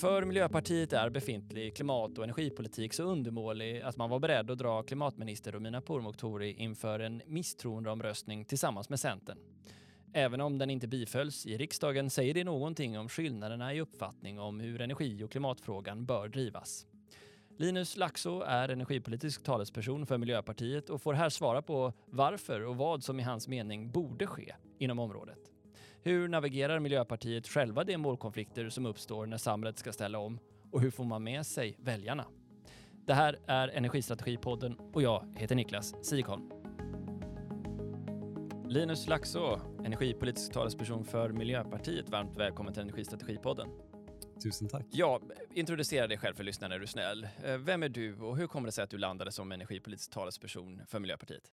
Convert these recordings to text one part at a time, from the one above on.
För Miljöpartiet är befintlig klimat och energipolitik så undermålig att man var beredd att dra klimatminister Romina Pourmokhtari inför en misstroendeomröstning tillsammans med Centern. Även om den inte bifölls i riksdagen säger det någonting om skillnaderna i uppfattning om hur energi och klimatfrågan bör drivas. Linus Laxå är energipolitisk talesperson för Miljöpartiet och får här svara på varför och vad som i hans mening borde ske inom området. Hur navigerar Miljöpartiet själva de målkonflikter som uppstår när samhället ska ställa om? Och hur får man med sig väljarna? Det här är Energistrategipodden och jag heter Niklas Sigholm. Linus Laxå, energipolitisk talesperson för Miljöpartiet. Varmt välkommen till Energistrategipodden. Tusen tack. Ja, introducera dig själv för lyssnarna är du snäll. Eh, vem är du och hur kommer det sig att du landade som energipolitisk talesperson för Miljöpartiet?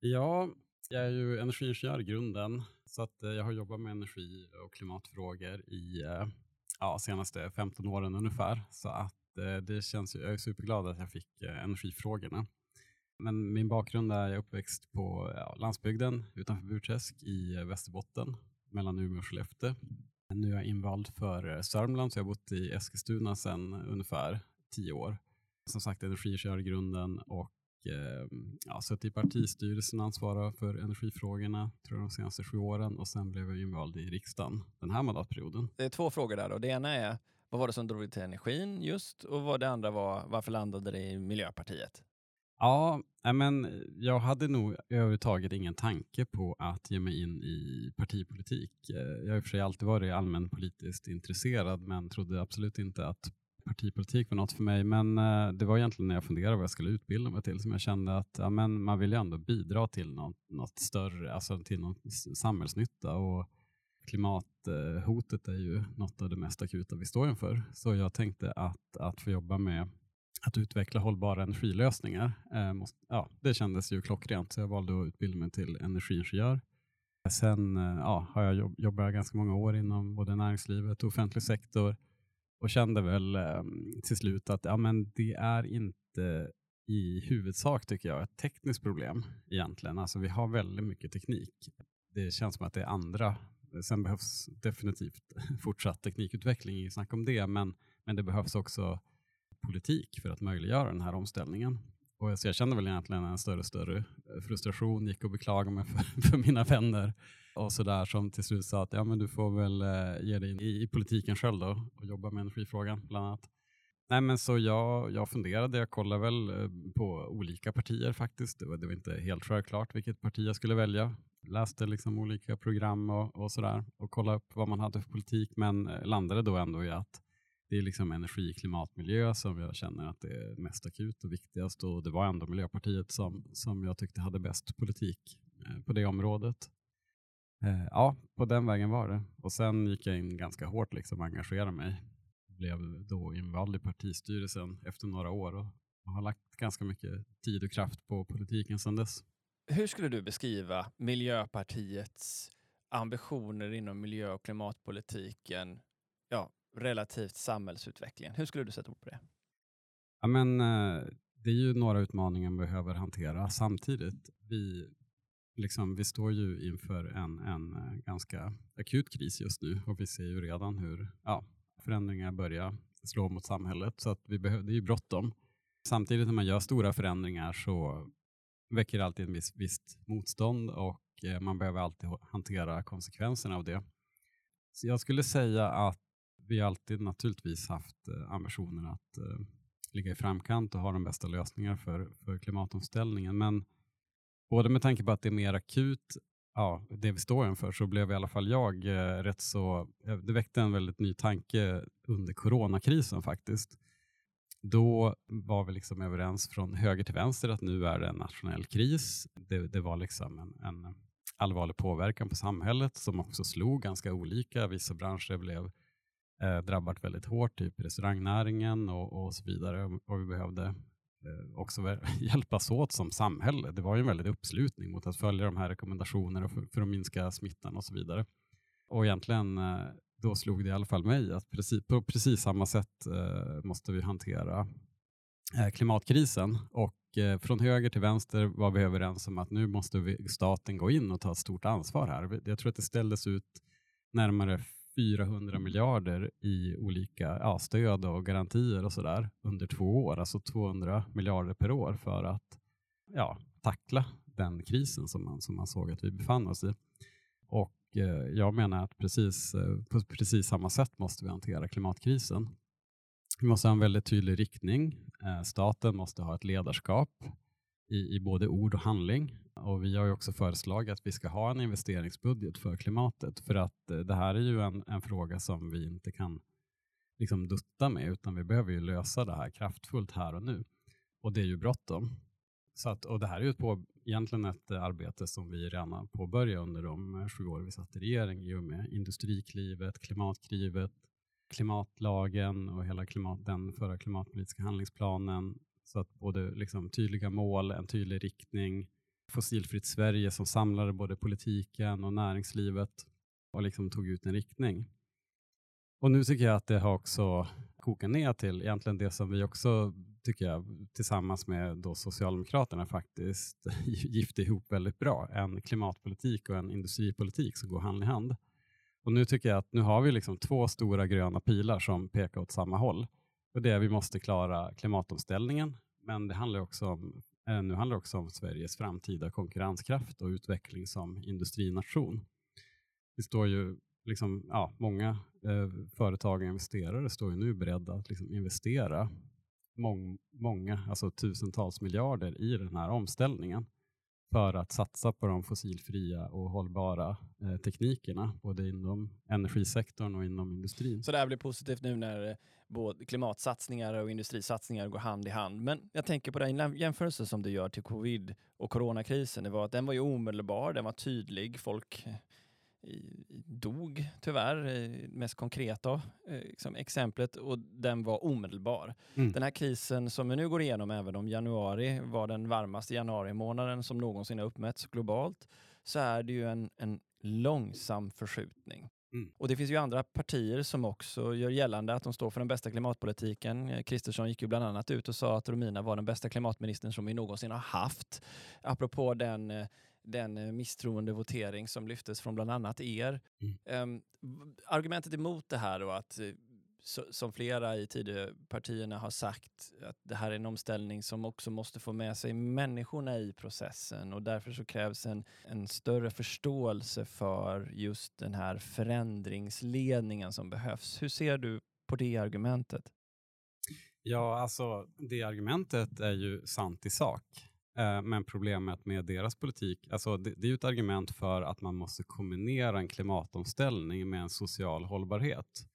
Ja, jag är ju energiingenjör i grunden, så att eh, jag har jobbat med energi och klimatfrågor i eh, ja, senaste 15 åren ungefär. Så att eh, det känns, jag är superglad att jag fick eh, energifrågorna. Men min bakgrund är jag uppväxt på ja, landsbygden utanför Burträsk i eh, Västerbotten, mellan Umeå och Skellefteå. Nu är jag invald för Sörmland, så jag har bott i Eskilstuna sedan ungefär tio år. Som sagt, energi i grunden och eh, ja, suttit i partistyrelsen och ansvarar för energifrågorna tror jag, de senaste sju åren och sen blev jag invald i riksdagen den här mandatperioden. Det är två frågor där. Då. Det ena är vad var det som drog dig till energin just och vad det andra var varför landade det i Miljöpartiet? Ja, men jag hade nog överhuvudtaget ingen tanke på att ge mig in i partipolitik. Eh, jag har i och för sig alltid varit allmänpolitiskt intresserad men trodde absolut inte att partipolitik var något för mig. Men eh, det var egentligen när jag funderade vad jag skulle utbilda mig till som jag kände att ja, men man vill ju ändå bidra till något, något större, alltså till någon samhällsnytta. Och klimathotet är ju något av det mest akuta vi står inför. Så jag tänkte att, att få jobba med att utveckla hållbara energilösningar. Eh, måste, ja, det kändes ju klockrent, så jag valde att utbilda mig till energiingenjör. Sen eh, ja, har jag jobb, jobbat ganska många år inom både näringslivet och offentlig sektor och kände väl ehm, till slut att ja, men det är inte i huvudsak, tycker jag, ett tekniskt problem egentligen. Alltså, vi har väldigt mycket teknik. Det känns som att det är andra. Sen behövs definitivt fortsatt teknikutveckling, i snack om det, men, men det behövs också politik för att möjliggöra den här omställningen. Och så jag kände väl egentligen en större och större frustration, gick och beklagade mig för, för mina vänner och sådär som till slut sa att ja, men du får väl eh, ge dig in i, i, politiken själv då och jobba med energifrågan bland annat. Nej, men så jag, jag funderade, jag kollade väl eh, på olika partier faktiskt. Det var, det var inte helt självklart vilket parti jag skulle välja. Läste liksom olika program och, och sådär och kollade upp vad man hade för politik men eh, landade då ändå i att det är liksom energi, klimat, miljö som jag känner att det är mest akut och viktigast och det var ändå Miljöpartiet som, som jag tyckte hade bäst politik eh, på det området. Eh, ja, på den vägen var det. Och sen gick jag in ganska hårt liksom och engagerade mig. Blev då invald i partistyrelsen efter några år och har lagt ganska mycket tid och kraft på politiken sedan dess. Hur skulle du beskriva Miljöpartiets ambitioner inom miljö och klimatpolitiken ja, relativt samhällsutvecklingen. Hur skulle du sätta ord på det? Ja, men, eh, det är ju några utmaningar vi behöver hantera samtidigt. Vi, liksom, vi står ju inför en, en eh, ganska akut kris just nu och vi ser ju redan hur ja, förändringar börjar slå mot samhället. Så att vi behöver, det är ju bråttom. Samtidigt när man gör stora förändringar så väcker det alltid ett visst, visst motstånd och eh, man behöver alltid hantera konsekvenserna av det. Så jag skulle säga att vi har alltid naturligtvis haft eh, ambitionen att ligga i framkant och ha de bästa lösningarna för, för klimatomställningen. Men både med tanke på att det är mer akut, ja, det vi står inför, så blev i alla fall jag eh, rätt så, eh, det väckte en väldigt ny tanke under coronakrisen faktiskt. Då var vi liksom överens från höger till vänster att nu är det en nationell kris. Det, det var liksom en, en allvarlig påverkan på samhället som också slog ganska olika. Vissa branscher blev eh, drabbat väldigt hårt, typ restaurangnäringen och, och så vidare. Och vi behövde Eh, också hjälpas åt som samhälle. Det var ju en väldig uppslutning mot att följa de här rekommendationerna för, för att minska smittan och så vidare. Och egentligen eh, då slog det i alla fall mig att precis, på precis samma sätt eh, måste vi hantera eh, klimatkrisen. Och eh, från höger till vänster var vi överens om att nu måste vi, staten gå in och ta ett stort ansvar här. Jag tror att det ställdes ut närmare 400 miljarder i olika ja, stöd och garantier och sådär under två år, alltså 200 miljarder per år för att ja, tackla den krisen som man, som man såg att vi befann oss i. Och eh, jag menar att precis, eh, på precis samma sätt måste vi hantera klimatkrisen. Vi måste ha en väldigt tydlig riktning. Eh, staten måste ha ett ledarskap i, i både ord och handling. Och vi har ju också föreslagit att vi ska ha en investeringsbudget för klimatet för att eh, det här är ju en, en fråga som vi inte kan liksom dutta med utan vi behöver ju lösa det här kraftfullt här och nu. Och det är ju bråttom. Så att, och det här är ju på, egentligen ett eh, arbete som vi redan påbörjade under de eh, sju år vi satt i regering i och med Industriklivet, Klimatklivet, klimatlagen och hela klimat, den förra klimatpolitiska handlingsplanen. Så att både liksom tydliga mål, en tydlig riktning, fossilfritt Sverige som samlade både politiken och näringslivet och liksom tog ut en riktning. Och nu tycker jag att det har också kokat ner till egentligen det som vi också tycker jag tillsammans med då Socialdemokraterna faktiskt gifte ihop väldigt bra. En klimatpolitik och en industripolitik som går hand i hand. Och nu tycker jag att nu har vi liksom två stora gröna pilar som pekar åt samma håll. Och det är att vi måste klara klimatomställningen, men det handlar också om, Eh, nu handlar det också om Sveriges framtida konkurrenskraft och utveckling som industrination. Det står ju liksom, ja, många eh, företag och investerare står ju nu beredda att liksom investera mång, många, alltså tusentals miljarder i den här omställningen för att satsa på de fossilfria och hållbara eh, teknikerna, både inom energisektorn och inom industrin. Så det här blir positivt nu när eh, både klimatsatsningar och industrisatsningar går hand i hand. Men jag tänker på den jämförelse som du gör till covid och coronakrisen. Det var att den var ju omedelbar, den var tydlig. Folk eh, dog tyvärr, mest konkreta eh, liksom, exemplet, och den var omedelbar. Mm. Den här krisen som vi nu går igenom, även om januari var den varmaste januari-månaden som någonsin har uppmätts globalt, så är det ju en, en långsam förskjutning. Mm. Och det finns ju andra partier som också gör gällande att de står för den bästa klimatpolitiken. Kristersson gick ju bland annat ut och sa att Romina var den bästa klimatministern som vi någonsin har haft. Apropå den eh, den eh, misstroendevotering som lyftes från bland annat er. Mm. Um, argumentet emot det här och att eh, så, som flera i Tidöpartierna har sagt, att det här är en omställning som också måste få med sig människorna i processen och därför så krävs en, en större förståelse för just den här förändringsledningen som behövs. Hur ser du på det argumentet? Ja, alltså det argumentet är ju sant i sak. Eh, men problemet med deras politik, alltså det, det är ju ett argument för att man måste kombinera en klimatomställning med en social hållbarhet,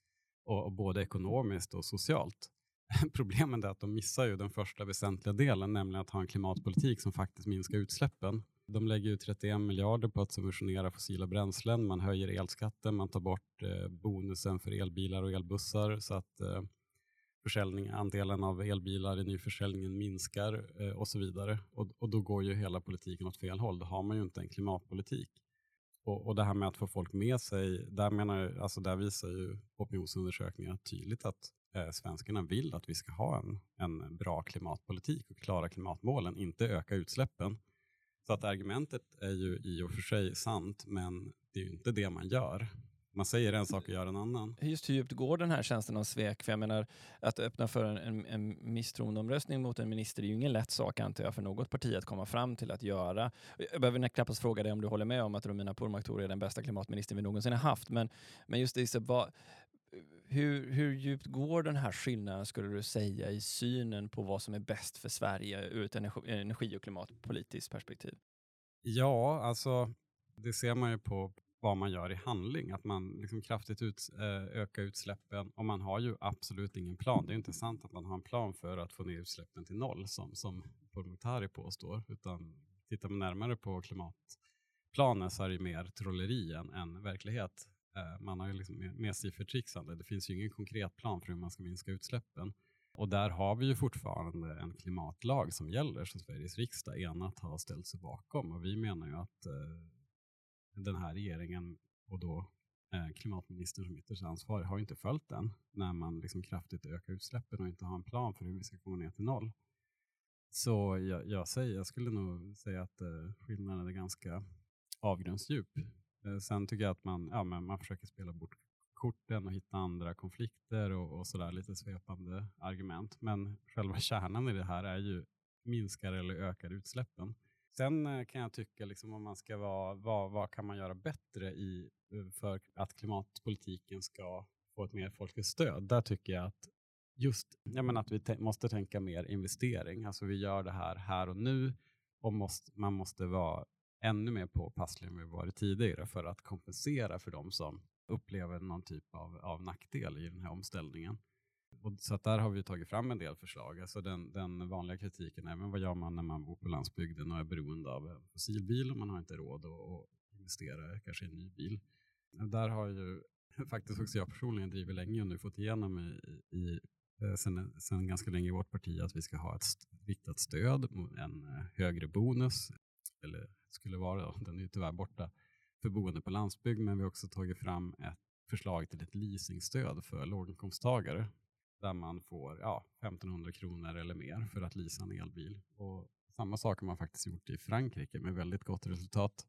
och, och både ekonomiskt och socialt. Problemet är att de missar ju den första väsentliga delen, nämligen att ha en klimatpolitik som faktiskt minskar utsläppen. De lägger ju 31 miljarder på att subventionera fossila bränslen, man höjer elskatten, man tar bort eh, bonusen för elbilar och elbussar så att eh, försäljning, andelen av elbilar i nyförsäljningen minskar eh, och så vidare. Och, och då går ju hela politiken åt fel håll. Då har man ju inte en klimatpolitik. Och, och det här med att få folk med sig, där, menar, alltså där visar ju opinionsundersökningar tydligt att eh, svenskarna vill att vi ska ha en, en bra klimatpolitik och klara klimatmålen, inte öka utsläppen. Så att argumentet är ju i och för sig sant, men det är ju inte det man gör. Man säger en sak och gör en annan. Just hur djupt går den här känslan av svek? För jag menar, att öppna för en, en, en misstroendeomröstning mot en minister är ju ingen lätt sak antar jag för något parti att komma fram till att göra. Jag behöver knappast fråga dig om du håller med om att Romina Pourmokhturi är den bästa klimatministern vi någonsin har haft. Men, men just det, så vad, hur, hur djupt går den här skillnaden skulle du säga i synen på vad som är bäst för Sverige ur ett energi och klimatpolitiskt perspektiv? Ja, alltså det ser man ju på vad man gör i handling, att man liksom kraftigt ut, eh, ökar utsläppen och man har ju absolut ingen plan. Det är inte sant att man har en plan för att få ner utsläppen till noll som, som Pourmokhtari påstår, utan tittar man närmare på klimatplanen så är det mer trolleri än, än verklighet. Eh, man har ju liksom med, med siffertrixande. Det finns ju ingen konkret plan för hur man ska minska utsläppen. Och där har vi ju fortfarande en klimatlag som gäller som Sveriges riksdag enat har ställt sig bakom och vi menar ju att eh, den här regeringen och då eh, klimatministern som ytterst ansvarig har inte följt den när man liksom kraftigt ökar utsläppen och inte har en plan för hur vi ska komma ner till noll. Så jag, jag, säger, jag skulle nog säga att eh, skillnaden är ganska avgrundsdjup. Eh, sen tycker jag att man, ja, men man försöker spela bort korten och hitta andra konflikter och, och sådär lite svepande argument. Men själva kärnan i det här är ju minskar eller ökar utsläppen. Sen eh, kan jag tycka, liksom, om man ska vara, vad, vad kan man göra bättre i, eh, för att klimatpolitiken ska få ett mer folkligt stöd? Där tycker jag att just jag menar att vi måste tänka mer investering. Alltså vi gör det här här och nu och måste, man måste vara ännu mer påpasslig än vi varit tidigare för att kompensera för de som upplever någon typ av, av nackdel i den här omställningen. Och så att där har vi tagit fram en del förslag. Alltså den, den vanliga kritiken är, men vad gör man när man bor på landsbygden och är beroende av en fossilbil och man har inte råd att, att investera kanske i en ny bil. Där har ju faktiskt också jag personligen drivit länge och nu fått igenom i, i eh, sen, sen ganska länge i vårt parti att vi ska ha ett riktat stöd, en eh, högre bonus, eller skulle vara, den är ju tyvärr borta, för boende på landsbygd, men vi har också tagit fram ett förslag till ett leasingstöd för låginkomsttagare där man får ja, 1500 kronor eller mer för att leasa en elbil. Och samma sak har man faktiskt gjort i Frankrike med väldigt gott resultat.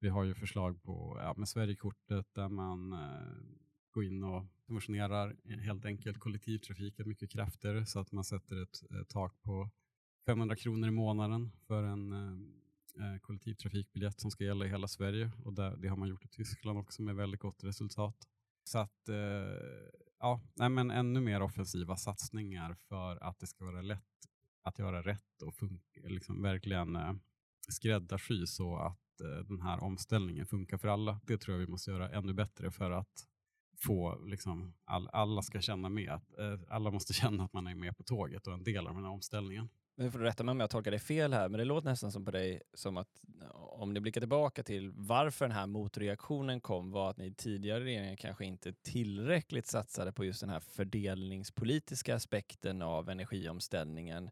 Vi har ju förslag på ja, med Sverigekortet där man eh, går in och subventionerar helt enkelt kollektivtrafiken mycket krafter så att man sätter ett, eh, tak på 500 kronor i månaden för en eh, eh, kollektivtrafikbiljett som ska gälla i hela Sverige. Och där, det har man gjort i Tyskland också med väldigt gott resultat. Så att, eh, ja, nej, men ännu mer offensiva satsningar för att det ska vara lätt att göra rätt och funka, liksom verkligen eh, skräddarsy så att eh, den här omställningen funkar för alla. Det tror jag vi måste göra ännu bättre för att få, liksom, all, alla ska känna med, att, eh, alla måste känna att man är med på tåget och en del av den här omställningen. Nu får du rätta mig om jag tolkar dig fel här, men det låter nästan som på dig som att om ni blickar tillbaka till varför den här motreaktionen kom var att ni tidigare regeringar kanske inte tillräckligt satsade på just den här fördelningspolitiska aspekten av energiomställningen.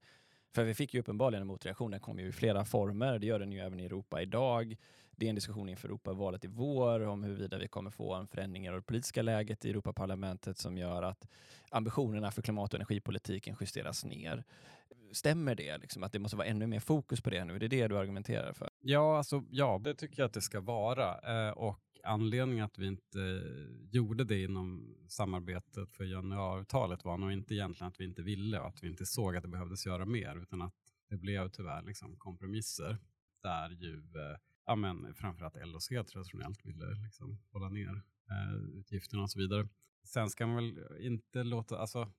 För vi fick ju uppenbarligen en motreaktion, den kom ju i flera former, det gör den ju även i Europa idag. Det är en diskussion inför Europavalet i vår om huruvida vi kommer få en förändring i det politiska läget i Europaparlamentet som gör att ambitionerna för klimat och energipolitiken justeras ner stämmer det? Liksom, att det måste vara ännu mer fokus på det nu? Det Är det det du argumenterar för? Ja, alltså, ja det tycker jag att det ska vara. Eh, och anledningen att vi inte eh, gjorde det inom samarbetet för januariavtalet var nog inte egentligen att vi inte ville och att vi inte såg att det behövdes göra mer, utan att det blev tyvärr liksom kompromisser där ju eh, ja, men framförallt LOC traditionellt ville liksom hålla ner eh, utgifterna och så vidare. Sen ska man väl inte låta, alltså,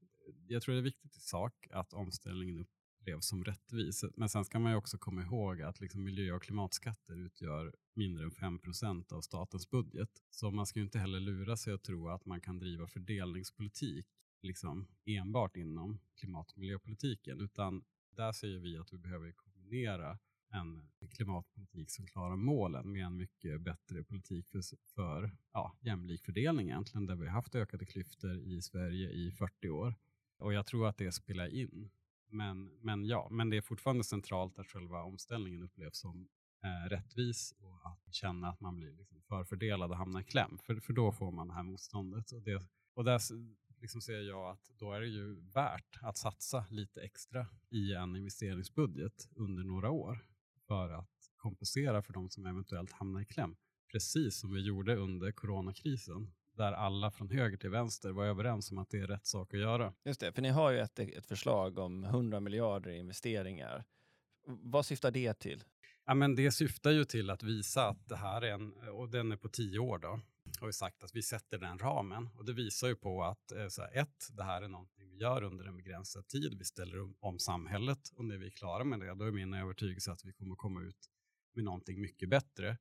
jag tror det är viktigt i sak att omställningen upplevs som rättvis. Men sen ska man ju också komma ihåg att liksom miljö och klimatskatter utgör mindre än 5% av statens budget. Så man ska ju inte heller lura sig att tro att man kan driva fördelningspolitik liksom enbart inom klimat och miljöpolitiken, utan där säger vi att vi behöver kombinera en klimatpolitik som klarar målen med en mycket bättre politik för, för ja, jämlik fördelning egentligen, där vi har haft ökade klyftor i Sverige i 40 år. Och jag tror att det spelar in. Men, men ja, men det är fortfarande centralt att själva omställningen upplevs som eh, rättvis och att känna att man blir liksom förfördelad och hamnar i kläm. För, för då får man det här motståndet. Och, det, och där liksom ser jag att då är det ju värt att satsa lite extra i en investeringsbudget under några år för att kompensera för de som eventuellt hamnar i kläm. Precis som vi gjorde under coronakrisen där alla från höger till vänster var överens om att det är rätt sak att göra. Just det, för ni har ju ett, ett förslag om 100 miljarder i investeringar. Vad syftar det till? Ja, men det syftar ju till att visa att det här är en, och den är på tio år då, har vi sagt att vi sätter den ramen. Och det visar ju på att eh, så här, ett, det här är någonting vi gör under en begränsad tid. Vi ställer om samhället och när vi är klara med det, då är min övertygelse att vi kommer komma ut med någonting mycket bättre.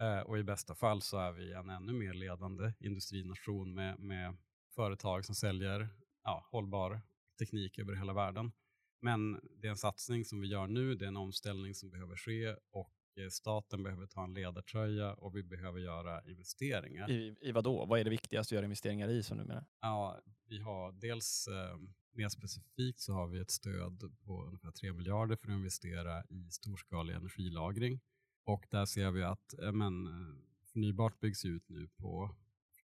Eh, och i bästa fall så är vi en ännu mer ledande industrination med, med företag som säljer ja, hållbar teknik över hela världen. Men det är en satsning som vi gör nu, det är en omställning som behöver ske och eh, staten behöver ta en ledartröja och vi behöver göra investeringar. I, i vad då? Vad är det viktigaste att göra investeringar i som du menar? Ja, vi har dels eh, mer specifikt så har vi ett stöd på ungefär 3 miljarder för att investera i storskalig energilagring. Och där ser vi att men, eh, förnybart byggs ut nu på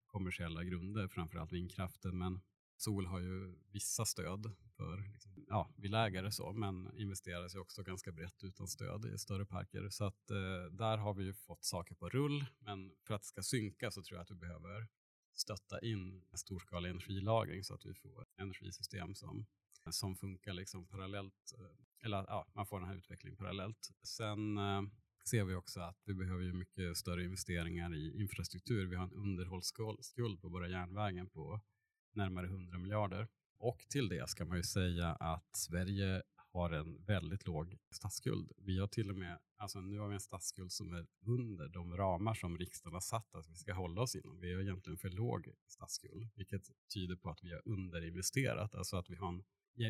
kommersiella grunder, framförallt vindkraften, men sol har ju vissa stöd för liksom, ja, villaägare så, men investeras ju också ganska brett utan stöd i större parker. Så att eh, där har vi ju fått saker på rull, men för att det ska synka så tror jag att vi behöver stötta in storskalig energilagring så att vi får energisystem som, som funkar liksom parallellt. Eh, eller ja, man får den här utvecklingen parallellt. Sen eh, ser vi också att vi behöver ju mycket större investeringar i infrastruktur. Vi har en underhållsskuld på våra järnvägen på närmare 100 miljarder. Och till det ska man ju säga att Sverige har en väldigt låg statsskuld. Vi har till och med, alltså nu har vi en statsskuld som är under de ramar som riksdagen har satt att vi ska hålla oss inom. Vi har egentligen för låg statsskuld, vilket tyder på att vi har underinvesterat, alltså att vi har en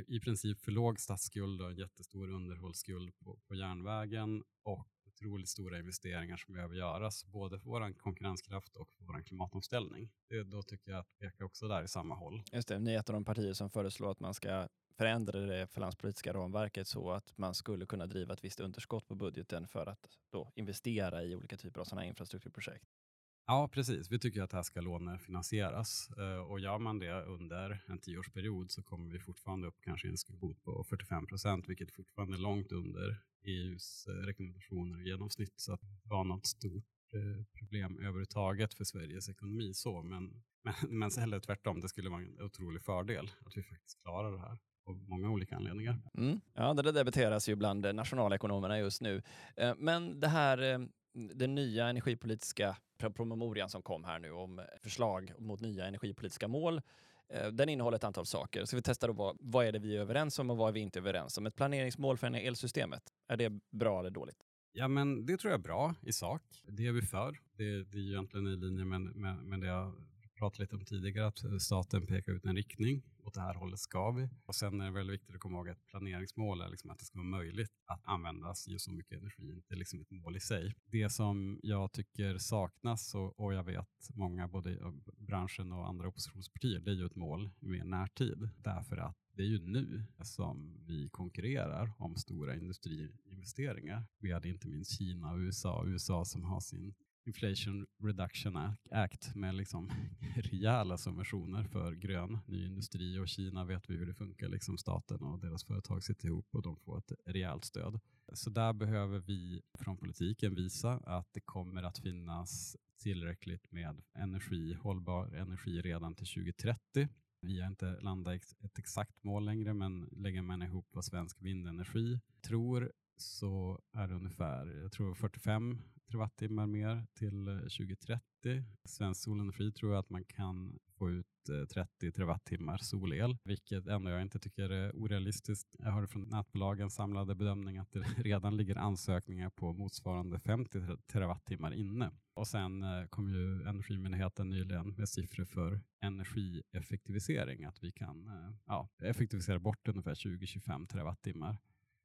i princip för låg statsskuld och en jättestor underhållsskuld på, på järnvägen och otroligt stora investeringar som behöver göras, både för vår konkurrenskraft och för vår klimatomställning. Då tycker jag att pekar också där i samma håll. Just det, ni är ett av de partier som föreslår att man ska förändra det finanspolitiska ramverket så att man skulle kunna driva ett visst underskott på budgeten för att då investera i olika typer av sådana infrastrukturprojekt. Ja, precis. Vi tycker att det här ska lånefinansieras eh, och gör man det under en tioårsperiod så kommer vi fortfarande upp kanske en skuldkvot på 45 procent, vilket fortfarande är långt under EUs eh, rekommendationer i genomsnitt. Så att det var något stort eh, problem överhuvudtaget för Sveriges ekonomi så, men, men, men heller tvärtom, det skulle vara en otrolig fördel att vi faktiskt klarar det här av många olika anledningar. Mm. Ja, det debatteras ju bland nationalekonomerna just nu. Men det här den nya energipolitiska promemorian som kom här nu om förslag mot nya energipolitiska mål. Eh, den innehåller ett antal saker. Så vi testar då vad, vad är det vi är överens om och vad är vi inte överens om. Ett planeringsmål för elsystemet, är det bra eller dåligt? Ja, men det tror jag är bra i sak. Det är vi för. Det, det är egentligen i linje med, med, med det jag pratade lite om tidigare, att eh, staten pekar ut en riktning. Åt det här hållet ska vi. Och sen är det väldigt viktigt att komma ihåg att planeringsmål är liksom att det ska vara möjligt att användas just så mycket energi. Det är liksom ett mål i sig. Det som jag tycker saknas och, och jag vet många, både i branschen och andra oppositionspartier, det är ju ett mål med närtid. Därför att det är ju nu som vi konkurrerar om stora industriinvesteringar med inte minst Kina och USA. USA som har sin Inflation Reduction Act med liksom rejäla subventioner för grön ny industri och Kina vet vi hur det funkar. Liksom staten och deras företag sitter ihop och de får ett rejält stöd. Så där behöver vi från politiken visa att det kommer att finnas tillräckligt med energi, hållbar energi redan till 2030. Vi har inte landat i ett exakt mål längre, men lägger man ihop vad svensk vindenergi tror så är det ungefär, jag tror 45 terawattimmar mer till eh, 2030. Svensk solenergi tror jag att man kan få ut eh, 30 terawattimmar solel, vilket ändå jag inte tycker är orealistiskt. Jag hörde från nätbolagens samlade bedömning att det redan ligger ansökningar på motsvarande 50 terawattimmar inne. Och sen eh, kom ju Energimyndigheten nyligen med siffror för energieffektivisering, att vi kan ja, effektivisera bort ungefär 20-25 terawattimmar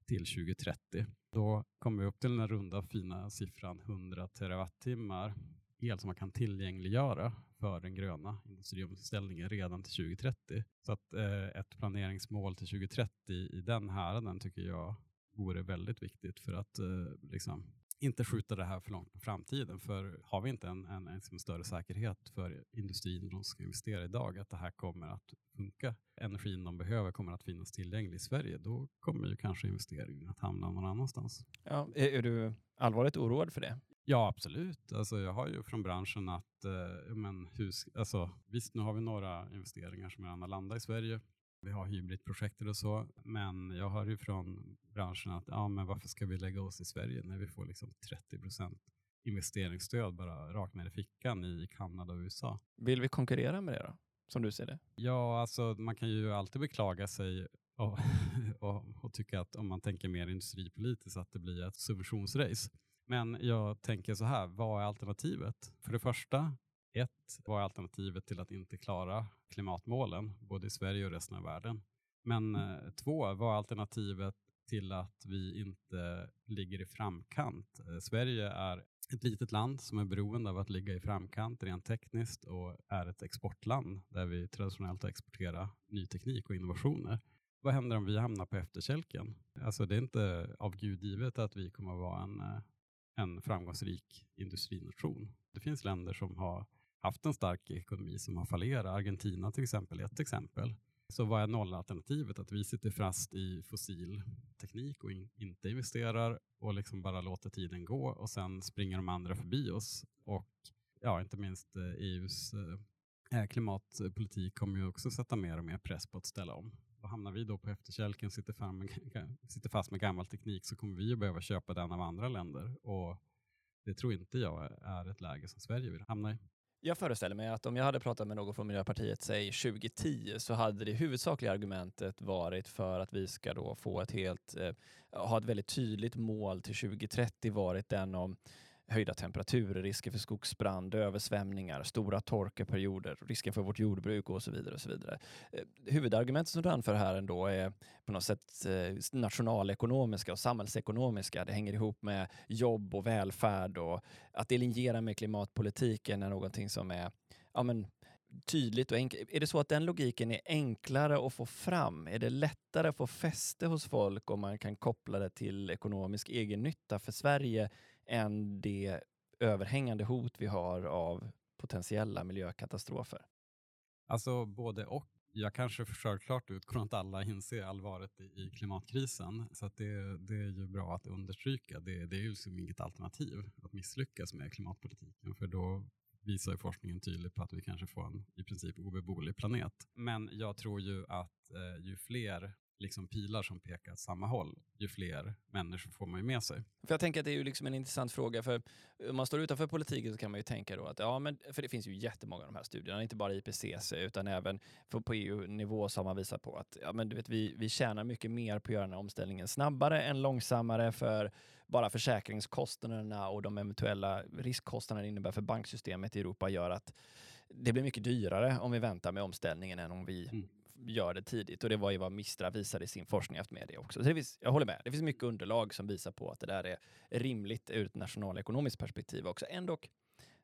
till 2030. Då kommer vi upp till den runda fina siffran 100 terawattimmar el som man kan tillgängliggöra för den gröna industriomställningen redan till 2030. Så att eh, ett planeringsmål till 2030 i den häraden tycker jag vore väldigt viktigt för att eh, liksom inte skjuta det här för långt på framtiden. För har vi inte en, en, en större säkerhet för industrin när de ska investera idag, att det här kommer att funka, energin de behöver kommer att finnas tillgänglig i Sverige, då kommer ju kanske investeringen att hamna någon annanstans. Ja, är, är du allvarligt oroad för det? Ja, absolut. Alltså, jag har ju från branschen att, eh, men hus, alltså, visst, nu har vi några investeringar som redan har landat i Sverige. Vi har hybridprojekter och så, men jag hör ju från branschen att ja, men varför ska vi lägga oss i Sverige när vi får liksom 30 procent investeringsstöd bara rakt ner i fickan i Kanada och USA. Vill vi konkurrera med det då, som du ser det? Ja, alltså man kan ju alltid beklaga sig och, och, och tycka att om man tänker mer industripolitiskt att det blir ett subventionsrace. Men jag tänker så här, vad är alternativet? För det första, ett, vad är alternativet till att inte klara klimatmålen, både i Sverige och resten av världen? Men eh, två, vad är alternativet till att vi inte ligger i framkant? Eh, Sverige är ett litet land som är beroende av att ligga i framkant rent tekniskt och är ett exportland där vi traditionellt har exporterat ny teknik och innovationer. Vad händer om vi hamnar på efterkälken? Alltså det är inte av Gud givet att vi kommer att vara en, eh, en framgångsrik industrination. Det finns länder som har haft en stark ekonomi som har fallerat. Argentina till exempel är ett exempel. Så vad är nollalternativet? Att vi sitter fast i fossil teknik och in, inte investerar och liksom bara låter tiden gå och sen springer de andra förbi oss. Och ja, inte minst eh, e EUs eh, eh, klimatpolitik kommer ju också sätta mer och mer press på att ställa om. Och hamnar vi då på efterkälken, sitter, sitter fast med gammal teknik, så kommer vi ju behöva köpa den av andra länder. Och det tror inte jag är ett läge som Sverige vill hamna i. Jag föreställer mig att om jag hade pratat med någon från Miljöpartiet, säg 2010, så hade det huvudsakliga argumentet varit för att vi ska då få ett helt, eh, ha ett väldigt tydligt mål till 2030 varit den om höjda temperaturer, risker för skogsbrand, översvämningar, stora torkeperioder, risken för vårt jordbruk och så vidare. Och så vidare. Eh, huvudargumentet som du anför här ändå är på något sätt eh, nationalekonomiska och samhällsekonomiska. Det hänger ihop med jobb och välfärd och att det linjerar med klimatpolitiken är någonting som är ja, men, tydligt och enkelt. Är det så att den logiken är enklare att få fram? Är det lättare att få fäste hos folk om man kan koppla det till ekonomisk egennytta för Sverige än det överhängande hot vi har av potentiella miljökatastrofer? Alltså både och. Jag kanske försöker klart ut att alla inser allvaret i klimatkrisen. Så att det, det är ju bra att understryka. Det, det är ju som inget alternativ att misslyckas med klimatpolitiken. För då visar forskningen tydligt på att vi kanske får en i princip obeboelig planet. Men jag tror ju att eh, ju fler liksom pilar som pekar åt samma håll, ju fler människor får man ju med sig. För jag tänker att det är ju liksom en intressant fråga, för om man står utanför politiken så kan man ju tänka då att, ja men, för det finns ju jättemånga av de här studierna, inte bara IPCC, utan även för, på EU-nivå så har man visat på att, ja men du vet, vi, vi tjänar mycket mer på att göra den här omställningen snabbare än långsammare, för bara försäkringskostnaderna och de eventuella riskkostnaderna det innebär för banksystemet i Europa gör att det blir mycket dyrare om vi väntar med omställningen än om vi mm gör det tidigt och det var ju vad Mistra visade i sin forskning efter med det också. Så det finns, jag håller med, det finns mycket underlag som visar på att det där är rimligt ur ett nationalekonomiskt perspektiv också. Ändå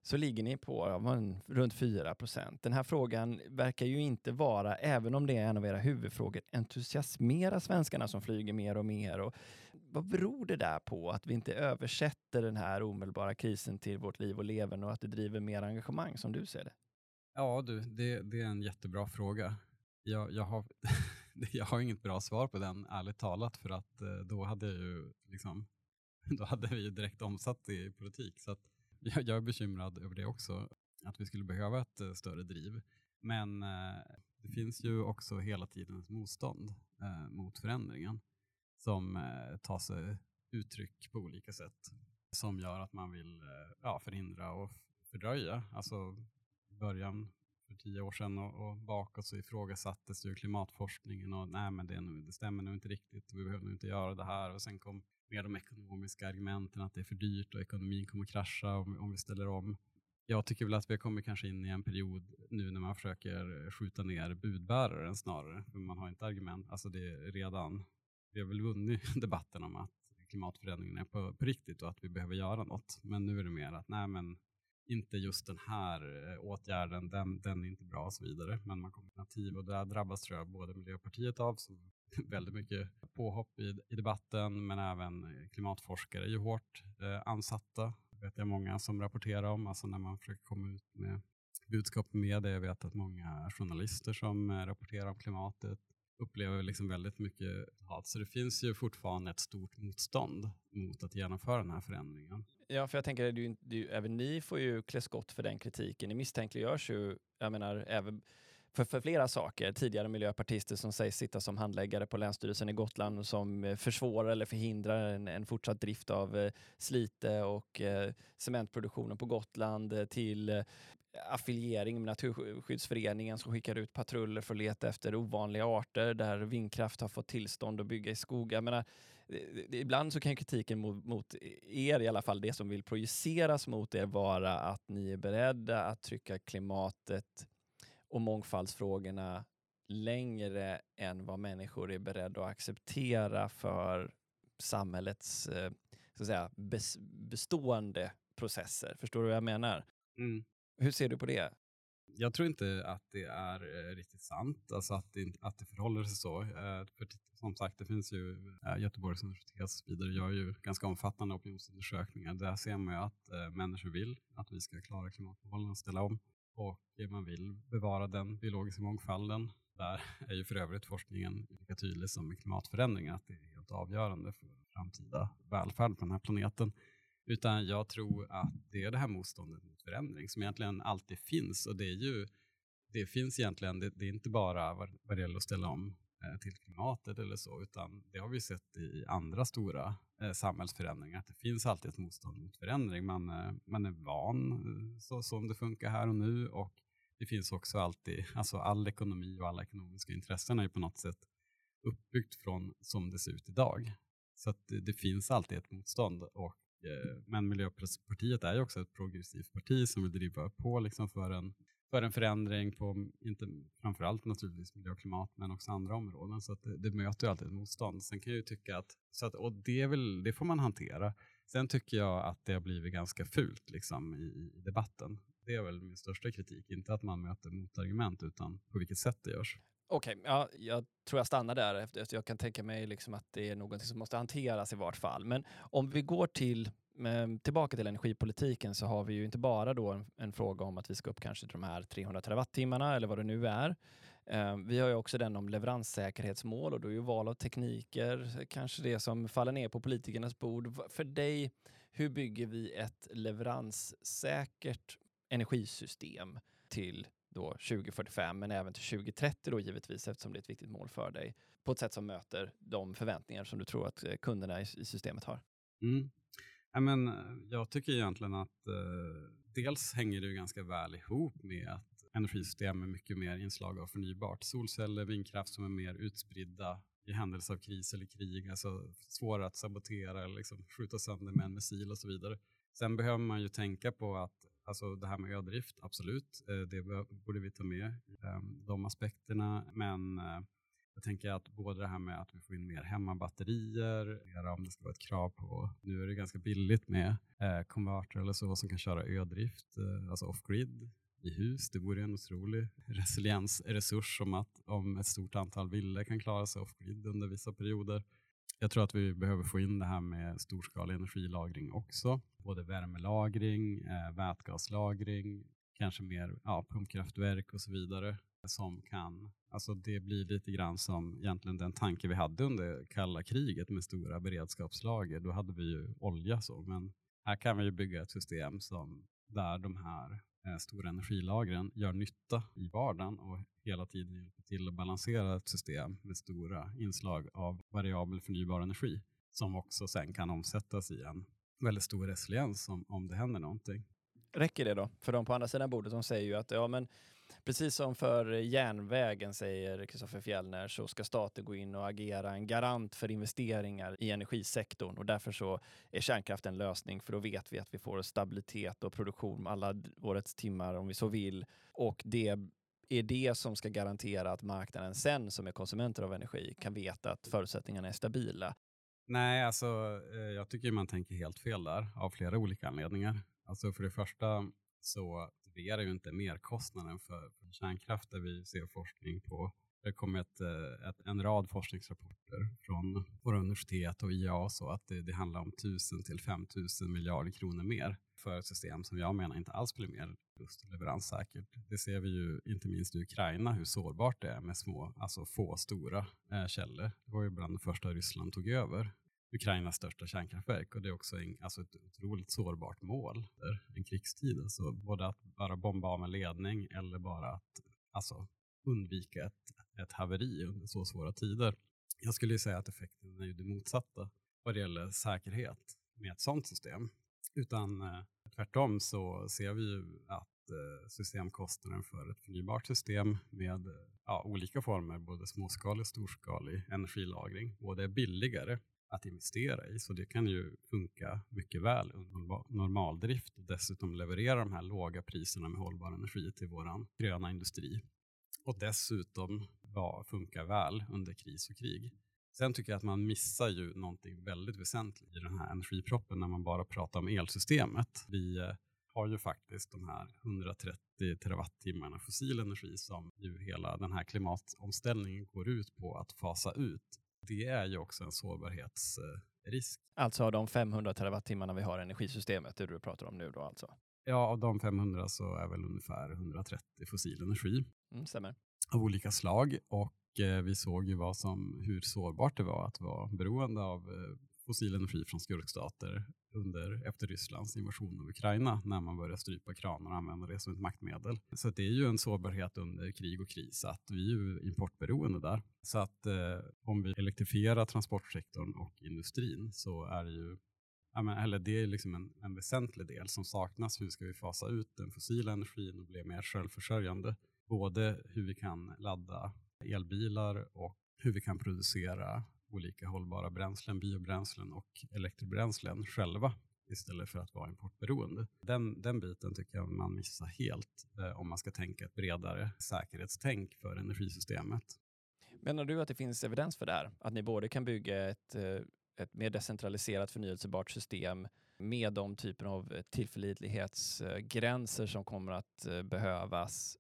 så ligger ni på ja, runt 4 procent. Den här frågan verkar ju inte vara, även om det är en av era huvudfrågor, entusiasmera svenskarna som flyger mer och mer. Och vad beror det där på, att vi inte översätter den här omedelbara krisen till vårt liv och leverne och att det driver mer engagemang som du ser det? Ja du, det, det är en jättebra fråga jag, jag, har, jag har inget bra svar på den, ärligt talat, för att eh, då hade, jag ju liksom, då hade vi direkt omsatt det i politik. Så jag, jag, är bekymrad över det också, att vi skulle behöva ett eh, större driv. Men eh, det finns ju också hela tiden ett motstånd mot förändringen som tar sig uttryck på olika sätt som gör att man vill ja, förhindra och fördröja. Alltså början för tio år sedan och, och bakåt så ifrågasattes ju klimatforskningen och nej men det, nu, det stämmer nog inte riktigt vi behöver nog inte göra det här och sen kom mer de ekonomiska argumenten att det är för dyrt och ekonomin kommer krascha om, om vi ställer om. Jag tycker väl att vi har kommit kanske in i en period nu när man försöker skjuta ner budbäraren snarare, för man har inte argument, alltså det är redan, vi har väl vunnit debatten om att klimatförändringen är på, på riktigt och att vi behöver göra något. Men nu är det mer att nej men inte just den här eh, åtgärden, den, den är inte bra och så vidare. Men man kommer alternativ och där drabbas tror jag både Miljöpartiet av, som väldigt mycket påhopp i, i debatten, men även eh, klimatforskare är ju hårt eh, ansatta. Det vet jag många som rapporterar om, alltså när man försöker komma ut med budskap med det. Jag vet att många journalister som eh, rapporterar om klimatet upplever liksom väldigt mycket hat. Så det finns ju fortfarande ett stort motstånd mot att genomföra den här förändringen. Ja, för jag tänker att du, du, även ni får ju klä skott för den kritiken. Ni misstänkliggörs ju, jag menar, även för, för flera saker. Tidigare miljöpartister som sägs sitta som handläggare på Länsstyrelsen i Gotland som eh, försvårar eller förhindrar en, en fortsatt drift av eh, Slite och eh, cementproduktionen på Gotland eh, till eh, affiliering med Naturskyddsföreningen som skickar ut patruller för att leta efter ovanliga arter där vindkraft har fått tillstånd att bygga i skogar. Jag menar, ibland så kan kritiken mot, mot, er, i alla fall det som vill projiceras mot er, vara att ni är beredda att trycka klimatet och mångfaldsfrågorna längre än vad människor är beredda att acceptera för samhällets eh, så att säga, bestående processer. Förstår du vad jag menar? Mm. Hur ser du på det? Jag tror inte att det är eh, riktigt sant, alltså att det, att det förhåller sig så. Eh, för som sagt, det finns ju, eh, Göteborgs universitet som vidare gör ju ganska omfattande opinionsundersökningar. Där ser man ju att eh, människor vill att vi ska klara klimatmålen och ställa om och man vill bevara den biologiska mångfalden. Där är ju för övrigt forskningen lika tydlig som med klimatförändringar att det är helt avgörande för framtida välfärd på den här planeten. Utan jag tror att det är det här motståndet mot förändring som egentligen alltid finns och det är ju det finns egentligen, det, det är inte bara vad, vad det gäller att ställa om eh, till klimatet eller så, utan det har vi sett i andra stora eh, samhällsförändringar, att det finns alltid ett motstånd mot förändring. Man, eh, man är van eh, så som det funkar här och nu och det finns också alltid, alltså all ekonomi och alla ekonomiska intressen är ju på något sätt uppbyggt från som det ser ut idag. Så att det, det finns alltid ett motstånd. Och, Eh, men Miljöpartiet är ju också ett progressivt parti som vill driva på liksom för, en, för en förändring på, inte, framförallt naturligtvis miljö och klimat, men också andra områden. Så att det, det möter ju alltid ett motstånd. Sen kan jag ju tycka att, så att och det, vill, det får man hantera. Sen tycker jag att det har blivit ganska fult liksom, i, i debatten. Det är väl min största kritik, inte att man möter motargument, utan på vilket sätt det görs. Okej, okay, ja, jag tror jag stannar där efter jag kan tänka mig liksom att det är någonting som måste hanteras i vart fall. Men om vi går till ehm, tillbaka till energipolitiken så har vi ju inte bara då en, en, fråga om att vi ska upp kanske till de här 300 terawattimmarna eller vad det nu är. Ehm, vi har ju också den om leveranssäkerhetsmål och då är ju val av tekniker kanske det som faller ner på politikernas bord. För dig, hur bygger vi ett leveranssäkert energisystem till då 2045 men även till 2030 då givetvis eftersom det är ett viktigt mål för dig på ett sätt som möter de förväntningar som du tror att eh, kunderna i, systemet har? Mm. Ja, men, eh, jag tycker egentligen att eh, dels hänger det ganska väl ihop med att energisystem med mycket mer inslag av förnybart. Solceller, vindkraft som är mer utspridda i händelse av kris eller krig, alltså svårare att sabotera eller liksom skjuta sönder med en missil och så vidare. Sen behöver man ju tänka på att Alltså det här med ödrift, absolut, eh, det borde vi ta med, ehm, de aspekterna. Men eh, jag tänker att både det här med att vi får in mer hemmabatterier, om det ska vara ett krav på, nu är det ganska billigt med eh, konverter eller så som kan köra ödrift, alltså off-grid i hus. Det vore en otrolig resiliensresurs om att om ett stort antal villor kan klara sig off-grid under vissa perioder. Jag tror att vi behöver få in det här med storskalig energilagring också. Både värmelagring, eh, vätgaslagring, kanske mer ja, pumpkraftverk och så vidare. Som kan, alltså det blir lite grann som egentligen den tanke vi hade under kalla kriget med stora beredskapslager. Då hade vi ju olja så, men här kan vi ju bygga ett system som där de här Eh, stora energilagren gör nytta i vardagen och hela tiden hjälper till att balansera ett system med stora inslag av variabel förnybar energi som också sen kan omsättas i en väldigt stor resiliens om, om det händer någonting. Räcker det då? För de på andra sidan bordet de säger ju att ja, men precis som för järnvägen, säger Kristoffer Fjellner, så ska staten gå in och agera en garant för investeringar i energisektorn och därför så är kärnkraft en lösning för då vet vi att vi får stabilitet och produktion alla årets timmar om vi så vill och det är det som ska garantera att marknaden sen som är konsumenter av energi kan veta att förutsättningarna är stabila. Nej, alltså eh, jag tycker man tänker helt fel där av flera olika anledningar. Alltså för det första så motiverar ju inte merkostnaden för, för kärnkraft där vi ser forskning på det kommer ett, eh, ett, en rad forskningsrapporter från våra universitet och IA så att det, det handlar om 1000 till 5000 miljarder kronor mer för ett system som jag menar inte alls blir mer just leveranssäkert. Det ser vi ju inte minst i Ukraina hur sårbart det är med små, alltså få stora eh, källor. Det var ju bland det första Ryssland tog över Ukrainas största kärnkraftverk och det är också en, alltså ett otroligt sårbart mål Där, en krigstid. Alltså både att bara bomba av en ledning eller bara att alltså, undvika ett, ett haveri under så svåra tider. Jag skulle säga att effekten är ju det motsatta vad det gäller säkerhet med ett sådant system. Utan eh, tvärtom så ser vi ju att eh, systemkostnaden för ett förnybart system med ja, olika former, både småskalig och storskalig energilagring, både är billigare att investera i. Så det kan ju funka mycket väl under normaldrift och dessutom leverera de här låga priserna med hållbar energi till vår gröna industri. Och dessutom ja, funka väl under kris och krig. Sen tycker jag att man missar ju någonting väldigt väsentligt i den här energiproppen när man bara pratar om elsystemet. Vi eh, har ju faktiskt de här 130 terawattimmarna fossil energi som ju hela den här klimatomställningen går ut på att fasa ut det är ju också en sårbarhetsrisk. Alltså av de 500 terawattimmarna vi har i energisystemet, det du pratar om nu då alltså? Ja, av de 500 så är väl ungefär 130 fossil energi. Mm, stämmer. Av olika slag och eh, vi såg ju vad som, hur sårbart det var att vara beroende av eh, fossil energi från skurkstater under, efter Rysslands invasion av Ukraina när man började strypa kranar och använda det som ett maktmedel. Så det är ju en sårbarhet under krig och kris att vi är ju importberoende där. Så att eh, om vi elektrifierar transportsektorn och industrin så är det ju eller det är liksom en, en väsentlig del som saknas. Hur ska vi fasa ut den fossila energin och bli mer självförsörjande? Både hur vi kan ladda elbilar och hur vi kan producera olika hållbara bränslen, biobränslen och elektrobränslen själva istället för att vara importberoende. Den, den biten tycker jag man missar helt eh, om man ska tänka ett bredare säkerhetstänk för energisystemet. Menar du att det finns evidens för det här? Att ni både kan bygga ett, eh, ett mer decentraliserat förnyelsebart system med de typer av tillförlitlighetsgränser som kommer att eh, behövas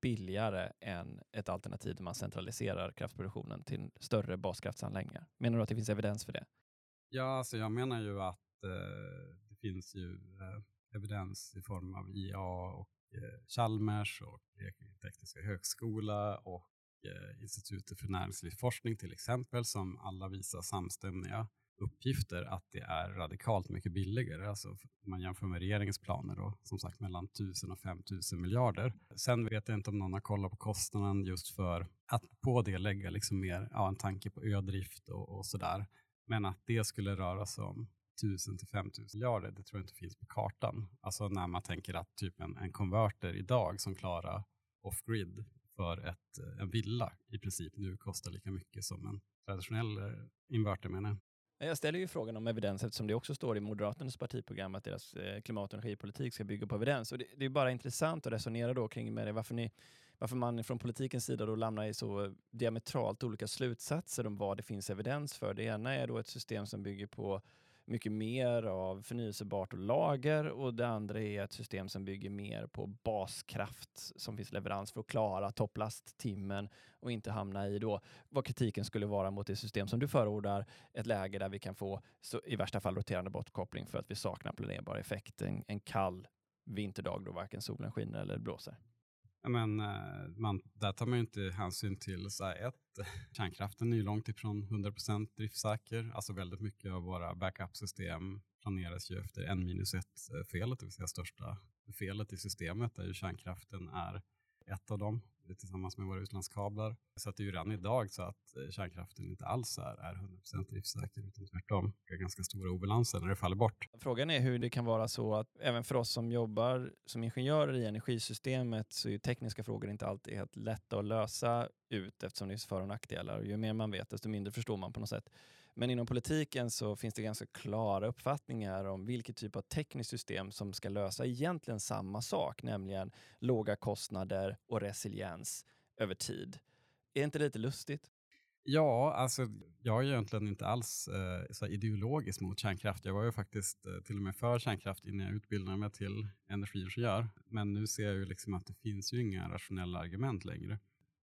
billigare än ett alternativ där man centraliserar kraftproduktionen till större baskraftsanläggningar. Menar du att det finns evidens för det? Ja, alltså jag menar ju att eh, det finns ju eh, evidens i form av IA och eh, Chalmers och Tekniska högskola och eh, Institutet för näringslivsforskning till exempel som alla visar samstämmiga uppgifter att det är radikalt mycket billigare. Alltså om man jämför med regeringens planer då, som sagt mellan 1000 och 5000 miljarder. Sen vet jag inte om någon har kollat på kostnaden just för att på det lägga liksom mer, ja, en tanke på ödrift och, och sådär. Men att det skulle röra sig om 1000 till 5000 miljarder, det tror jag inte finns på kartan. Alltså när man tänker att typ en, en konverter idag som klarar off-grid för ett, en villa i princip nu kostar lika mycket som en traditionell inverter menar jag. Jag ställer ju frågan om evidens eftersom det också står i Moderaternas partiprogram att deras eh, klimat och energipolitik ska bygga på evidens. Och det, det är bara intressant att resonera då kring med det, varför, ni, varför man från politikens sida då lämnar i så diametralt olika slutsatser om vad det finns evidens för. Det ena är då ett system som bygger på mycket mer av förnyelsebart och lager och det andra är ett system som bygger mer på baskraft som finns leverans för att klara topplasttimmen och inte hamna i då vad kritiken skulle vara mot det system som du förordar, ett läge där vi kan få i värsta fall roterande bortkoppling för att vi saknar planerbar effekt en, en kall vinterdag då varken solen skiner eller blåser. Men, eh, man, där tar man ju inte hänsyn till så här, ett, kärnkraften är ju långt ifrån 100% driftsäker. Alltså väldigt mycket av våra backup-system planeras ju efter en minus ett eh, felet, det vill säga största felet i systemet där ju kärnkraften är ett av dem tillsammans med våra utlandskablar. Så att det är ju redan idag så att eh, kärnkraften inte alls är, är 100% driftsäker utan tvärtom. Det är ganska stora obalanser när det faller bort. Frågan är hur det kan vara så att även för oss som jobbar som ingenjörer i energisystemet så är tekniska frågor inte alltid helt lätta att lösa ut eftersom det är för och nackdelar. Ju mer man vet desto mindre förstår man på något sätt. Men inom politiken så finns det ganska klara uppfattningar om vilket typ av tekniskt system som ska lösa egentligen samma sak, nämligen låga kostnader och resiliens över tid. Är inte det lite lustigt? Ja, alltså jag är egentligen inte alls eh, så ideologisk mot kärnkraft. Jag var ju faktiskt eh, till och med för kärnkraft innan jag utbildade mig till energiingenjör. Men nu ser jag ju liksom att det finns ju inga rationella argument längre.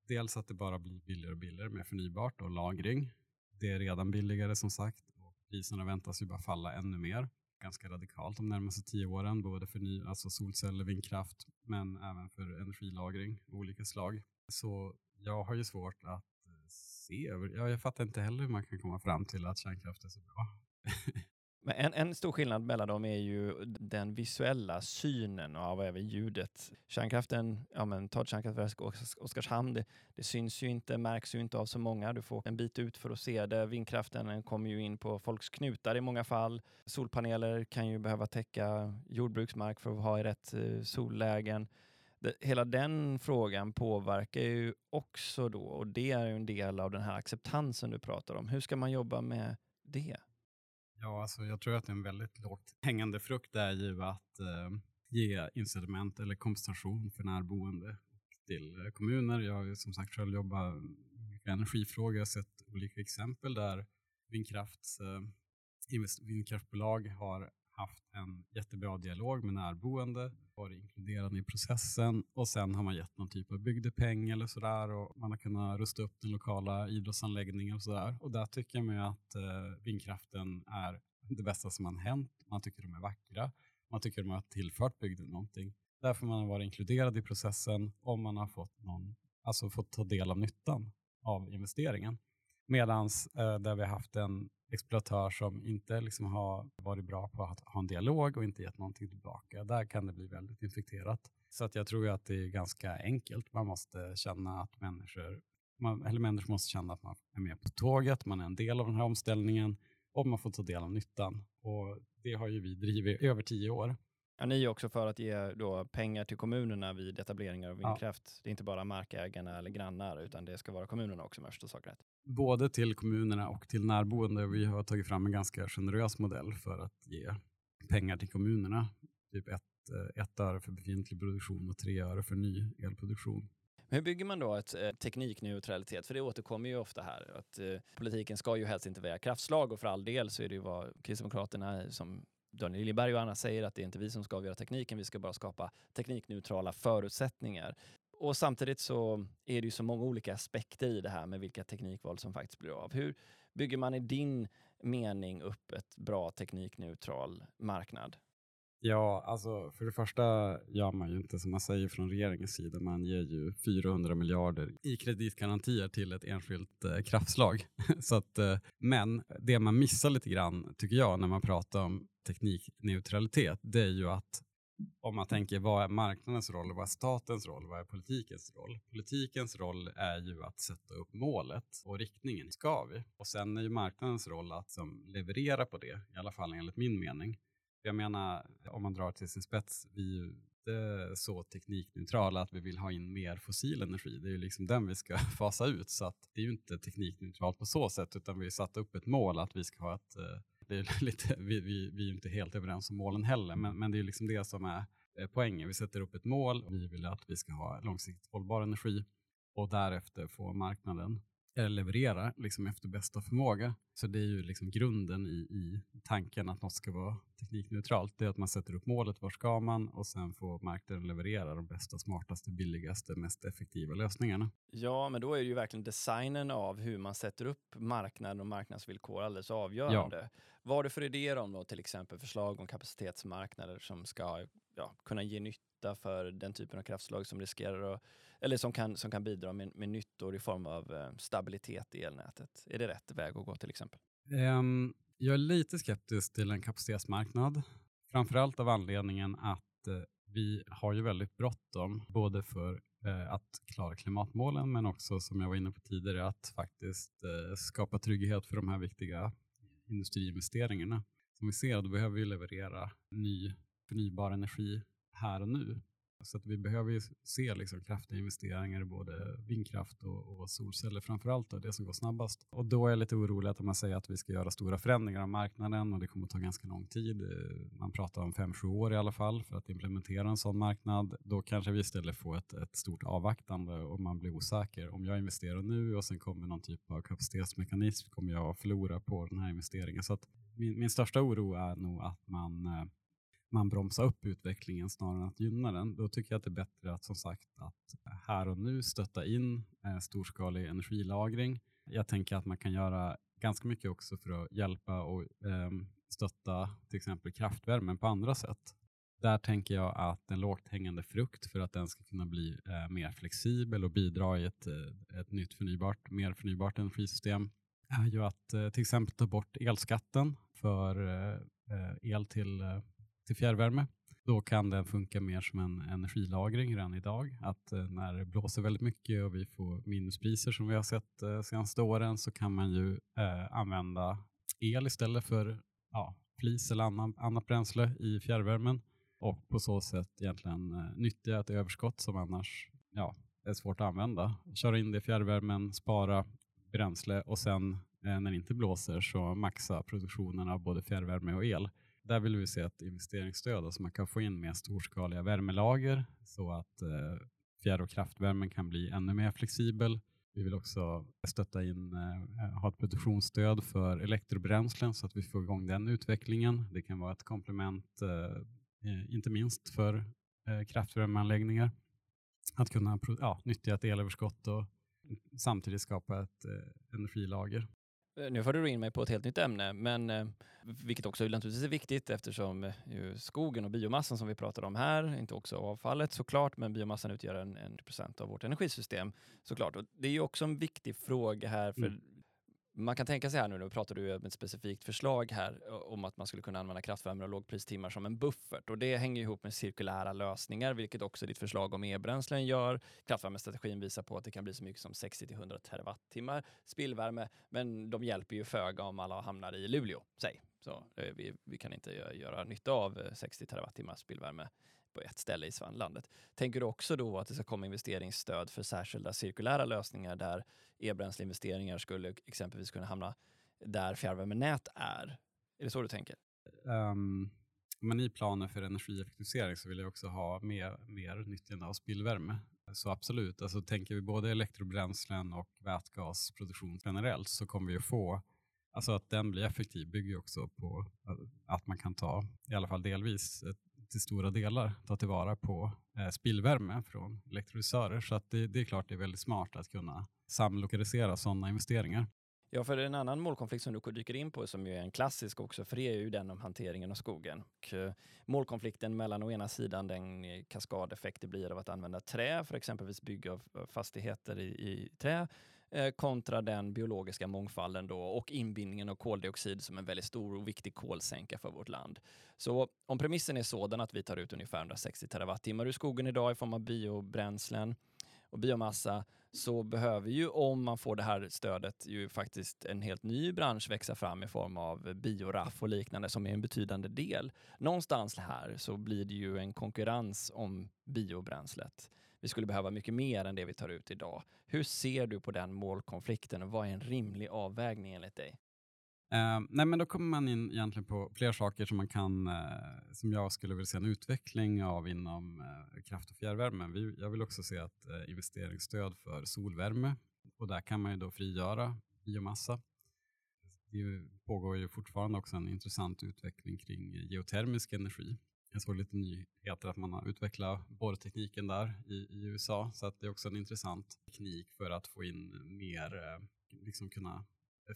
Dels att det bara blir billigare och billigare med förnybart och lagring. Det är redan billigare som sagt och priserna väntas ju bara falla ännu mer. Ganska radikalt de närmaste tio åren, både för ny, alltså solceller, vindkraft, men även för energilagring av olika slag. Så jag har ju svårt att eh, se, jag, jag fattar inte heller hur man kan komma fram till att kärnkraft är så bra. Men en, en stor skillnad mellan dem är ju den visuella synen av även ljudet. Kärnkraften, ja men ta ett kärnkraftverk Oskarshamn, det, det, syns ju inte, märks ju inte av så många. Du får en bit ut för att se det. Vindkraften kommer ju in på folks knutar i många fall. Solpaneler kan ju behöva täcka jordbruksmark för att ha i rätt eh, sollägen. Det, hela den frågan påverkar ju också då och det är ju en del av den här acceptansen du pratar om. Hur ska man jobba med det? Ja, alltså jag tror att en väldigt lågt hängande frukt är ju att eh, ge incitament eller kompensation för närboende till eh, kommuner. Jag har ju som sagt själv jobbat med energifrågor, och sett olika exempel där vindkrafts, eh, vindkraftbolag har haft en jättebra dialog med närboende, varit inkluderande i processen och sen har man gett någon typ av bygdepeng eller sådär och man har kunnat rusta upp den lokala idrottsanläggningen och sådär. Och där tycker man ju att eh, vindkraften är det bästa som har hänt. Man tycker de är vackra. Man tycker de har tillfört bygden någonting. Därför man har varit inkluderad i processen och man har fått, någon, alltså fått ta del av nyttan av investeringen. Medan eh, där vi har haft en exploatör som inte liksom har varit bra på att ha en dialog och inte gett någonting tillbaka. Där kan det bli väldigt infekterat. Så att jag tror att det är ganska enkelt. Man måste känna att människor, man, eller människor måste känna att man är med på tåget, man är en del av den här omställningen och man får ta del av nyttan. Och det har ju vi drivit i över tio år. Ja, ni är också för att ge då pengar till kommunerna vid etableringar av vindkraft. Ja. Det är inte bara markägarna eller grannar, utan det ska vara kommunerna också om jag förstår saken rätt. Både till kommunerna och till närboende. Vi har tagit fram en ganska generös modell för att ge pengar till kommunerna. Typ ett, eh, ett öre för befintlig produktion och tre öre för ny elproduktion. hur bygger man då ett eh, teknikneutralitet? För det återkommer ju ofta här. Att eh, politiken ska ju helst inte välja kraftslag och för all del så är det ju vad Kristdemokraterna som Daniel Liljeberg och andra säger att det är inte vi som ska avgöra tekniken, vi ska bara skapa teknikneutrala förutsättningar. Och samtidigt så är det ju så många olika aspekter i det här med vilka teknikval som faktiskt blir av. Hur bygger man i din mening upp ett bra teknikneutral marknad? Ja, alltså för det första gör man ju inte som man säger från regeringens sida. Man ger ju 400 miljarder i kreditgarantier till ett enskilt eh, kraftslag. Så att, eh, men det man missar lite grann, tycker jag, när man pratar om teknikneutralitet, det är ju att om man tänker vad är marknadens roll, vad är statens roll, vad är politikens roll? Politikens roll är ju att sätta upp målet och riktningen, ska vi? Och sen är ju marknadens roll att som, leverera på det, i alla fall enligt min mening. Jag menar, om man drar till sin spets, vi är ju inte så teknikneutrala att vi vill ha in mer fossil energi. Det är ju liksom den vi ska fasa ut, så att det är ju inte teknikneutralt på så sätt, utan vi har satt upp ett mål att vi ska ha ett eh, det är lite, vi, vi, vi är inte helt överens om målen heller, men, men det är liksom det som är eh, poängen. Vi sätter upp ett mål och vi vill att vi ska ha långsiktigt hållbar energi och därefter få marknaden leverera liksom efter bästa förmåga. Så det är ju liksom grunden i, i tanken att något ska vara teknikneutralt. Det är att man sätter upp målet, var ska man? Och sen får marknaden leverera de bästa, smartaste, billigaste, mest effektiva lösningarna. Ja, men då är det ju verkligen designen av hur man sätter upp marknaden och marknadsvillkor alldeles avgörande. Ja. Vad har du för idéer om då, till exempel förslag om kapacitetsmarknader som ska ja, kunna ge nytta för den typen av kraftslag som riskerar att eller som kan, som kan bidra med, med nyttor i form av eh, stabilitet i elnätet. Är det rätt väg att gå till exempel? Um, jag är lite skeptisk till en kapacitetsmarknad. Framförallt av anledningen att eh, vi har ju väldigt bråttom, både för eh, att klara klimatmålen, men också som jag var inne på tidigare, att faktiskt eh, skapa trygghet för de här viktiga industriinvesteringarna. Som vi ser, då behöver vi leverera ny förnybar energi här och nu. Så att vi behöver ju se liksom kraftiga investeringar i både vindkraft och, och solceller framför allt, det som går snabbast. Och då är jag lite orolig att om man säger att vi ska göra stora förändringar av marknaden och det kommer att ta ganska lång tid, eh, man pratar om fem sju år i alla fall för att implementera en sån marknad, då kanske vi istället får ett, ett stort avvaktande och man blir osäker. Om jag investerar nu och sen kommer någon typ av kapacitetsmekanism, kommer jag förlora på den här investeringen? Så att min, min största oro är nog att man eh, man bromsar upp utvecklingen snarare än att gynna den. Då tycker jag att det är bättre att som sagt att eh, här och nu stötta in eh, storskalig energilagring. Jag tänker att man kan göra ganska mycket också för att hjälpa och eh, stötta till exempel kraftvärmen på andra sätt. Där tänker jag att en lågt hängande frukt för att den ska kunna bli eh, mer flexibel och bidra i ett, eh, ett nytt förnybart, mer förnybart energisystem är ju att eh, till exempel ta bort elskatten för eh, eh el till till fjärrvärme. Då kan den funka mer som en energilagring redan idag. Att eh, när det blåser väldigt mycket och vi får minuspriser som vi har sett de senaste åren så kan man ju eh, använda el istället för ja, flis eller annan, annat bränsle i fjärrvärmen och på så sätt egentligen nyttja ett överskott som annars ja, är svårt att använda. Köra in det i fjärrvärmen, spara bränsle och sen när det inte blåser så maxa produktionen av både fjärrvärme och el där vill vi se ett investeringsstöd, alltså man kan få in mer storskaliga värmelager så att eh, fjärr och kraftvärmen kan bli ännu mer flexibel. Vi vill också stötta in, eh, eh ha ett produktionsstöd för elektrobränslen så att vi får igång den utvecklingen. Det kan vara ett komplement, eh, eh inte minst för eh, kraftvärmeanläggningar. Att kunna ja, nyttja ett elöverskott och samtidigt skapa ett eh, energilager. Eh, nu får du in mig på ett helt nytt ämne, men eh, vilket också naturligtvis är viktigt eftersom eh, skogen och biomassan som vi pratar om här, inte också avfallet såklart, men biomassan utgör en, en procent av vårt energisystem såklart. Och det är ju också en viktig fråga här, för mm. Man kan tänka sig här nu, nu pratar du om ett specifikt förslag här om att man skulle kunna använda kraftvärme och lågpristimmar som en buffert och det hänger ihop med cirkulära lösningar, vilket också ditt förslag om e-bränslen gör. Kraftvärmestrategin visar på att det kan bli så mycket som 60 100 terawattimmar spillvärme, men de hjälper ju föga om alla hamnar i Luleå, säg. Så eh, vi, vi kan inte göra nytta av eh, 60 terawattimmar spillvärme på ett ställe i landet. Tänker du också då att det ska komma investeringsstöd för särskilda cirkulära lösningar där e-bränsleinvesteringar skulle exempelvis kunna hamna där fjärrvärmenät är? Är det så du tänker? Um, men I planen för energieffektivisering så vill jag också ha mer, mer nyttjande av spillvärme. Så absolut, alltså tänker vi både elektrobränslen och vätgasproduktion generellt så kommer vi att få Alltså att den blir effektiv bygger också på att man kan ta, i alla fall delvis, till stora delar ta tillvara på eh, spillvärme från elektrolysörer. Så att det, det är klart det är väldigt smart att kunna samlokalisera sådana investeringar. Ja, för en annan målkonflikt som du dyker in på, som ju är en klassisk också för det är ju den om hanteringen av skogen. Och eh, målkonflikten mellan å ena sidan den eh, kaskadeffekt det blir av att använda trä för exempelvis bygga av fastigheter i, i trä Eh, kontra den biologiska mångfalden då och inbindningen av koldioxid som en väldigt stor och viktig kolsänka för vårt land. Så om premissen är sådan att vi tar ut ungefär 160 terawattimmar ur skogen idag i form av biobränslen och biomassa så behöver ju, om man får det här stödet, ju faktiskt en helt ny bransch växa fram i form av bioraff och liknande som är en betydande del. Någonstans här så blir det ju en konkurrens om biobränslet vi skulle behöva mycket mer än det vi tar ut idag. Hur ser du på den målkonflikten och vad är en rimlig avvägning enligt dig? Uh, nej men då kommer man in egentligen på fler saker som man kan, uh, som jag skulle vilja se en utveckling av inom uh, kraft och fjärrvärme. Vi, jag vill också se ett investeringsstöd för solvärme och där kan man ju då frigöra biomassa. Det pågår ju fortfarande också en intressant utveckling kring geotermisk energi jag såg lite nyheter att man har utvecklat borrtekniken där i, i USA, så att det är också en intressant teknik för att få in mer, eh, liksom kunna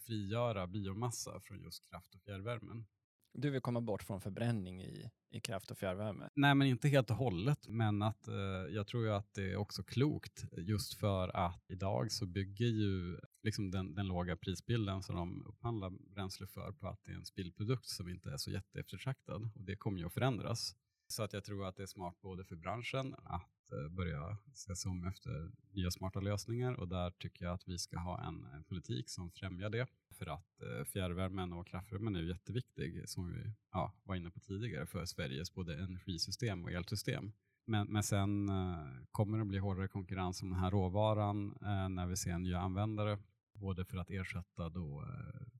frigöra biomassa från just kraft och fjärrvärmen. Du vill komma bort från förbränning i, i kraft och fjärrvärme? Nej, men inte helt och hållet. Men att, eh, jag tror ju att det är också klokt just för att idag så bygger ju liksom den, den låga prisbilden som de upphandlar bränsle för på att det är en spillprodukt som inte är så jätteeftertraktad. Och det kommer ju att förändras. Så att jag tror att det är smart både för branschen att Eh, börja se sig om efter nya smarta lösningar och där tycker jag att vi ska ha en, politik som främjar det. För att eh, fjärrvärmen och kraftvärmen är jätteviktig, som vi ja, var inne på tidigare, för Sveriges både energisystem och elsystem. Men, men sen eh, kommer det bli hårdare konkurrens om den här råvaran när vi ser nya användare, både för att ersätta då,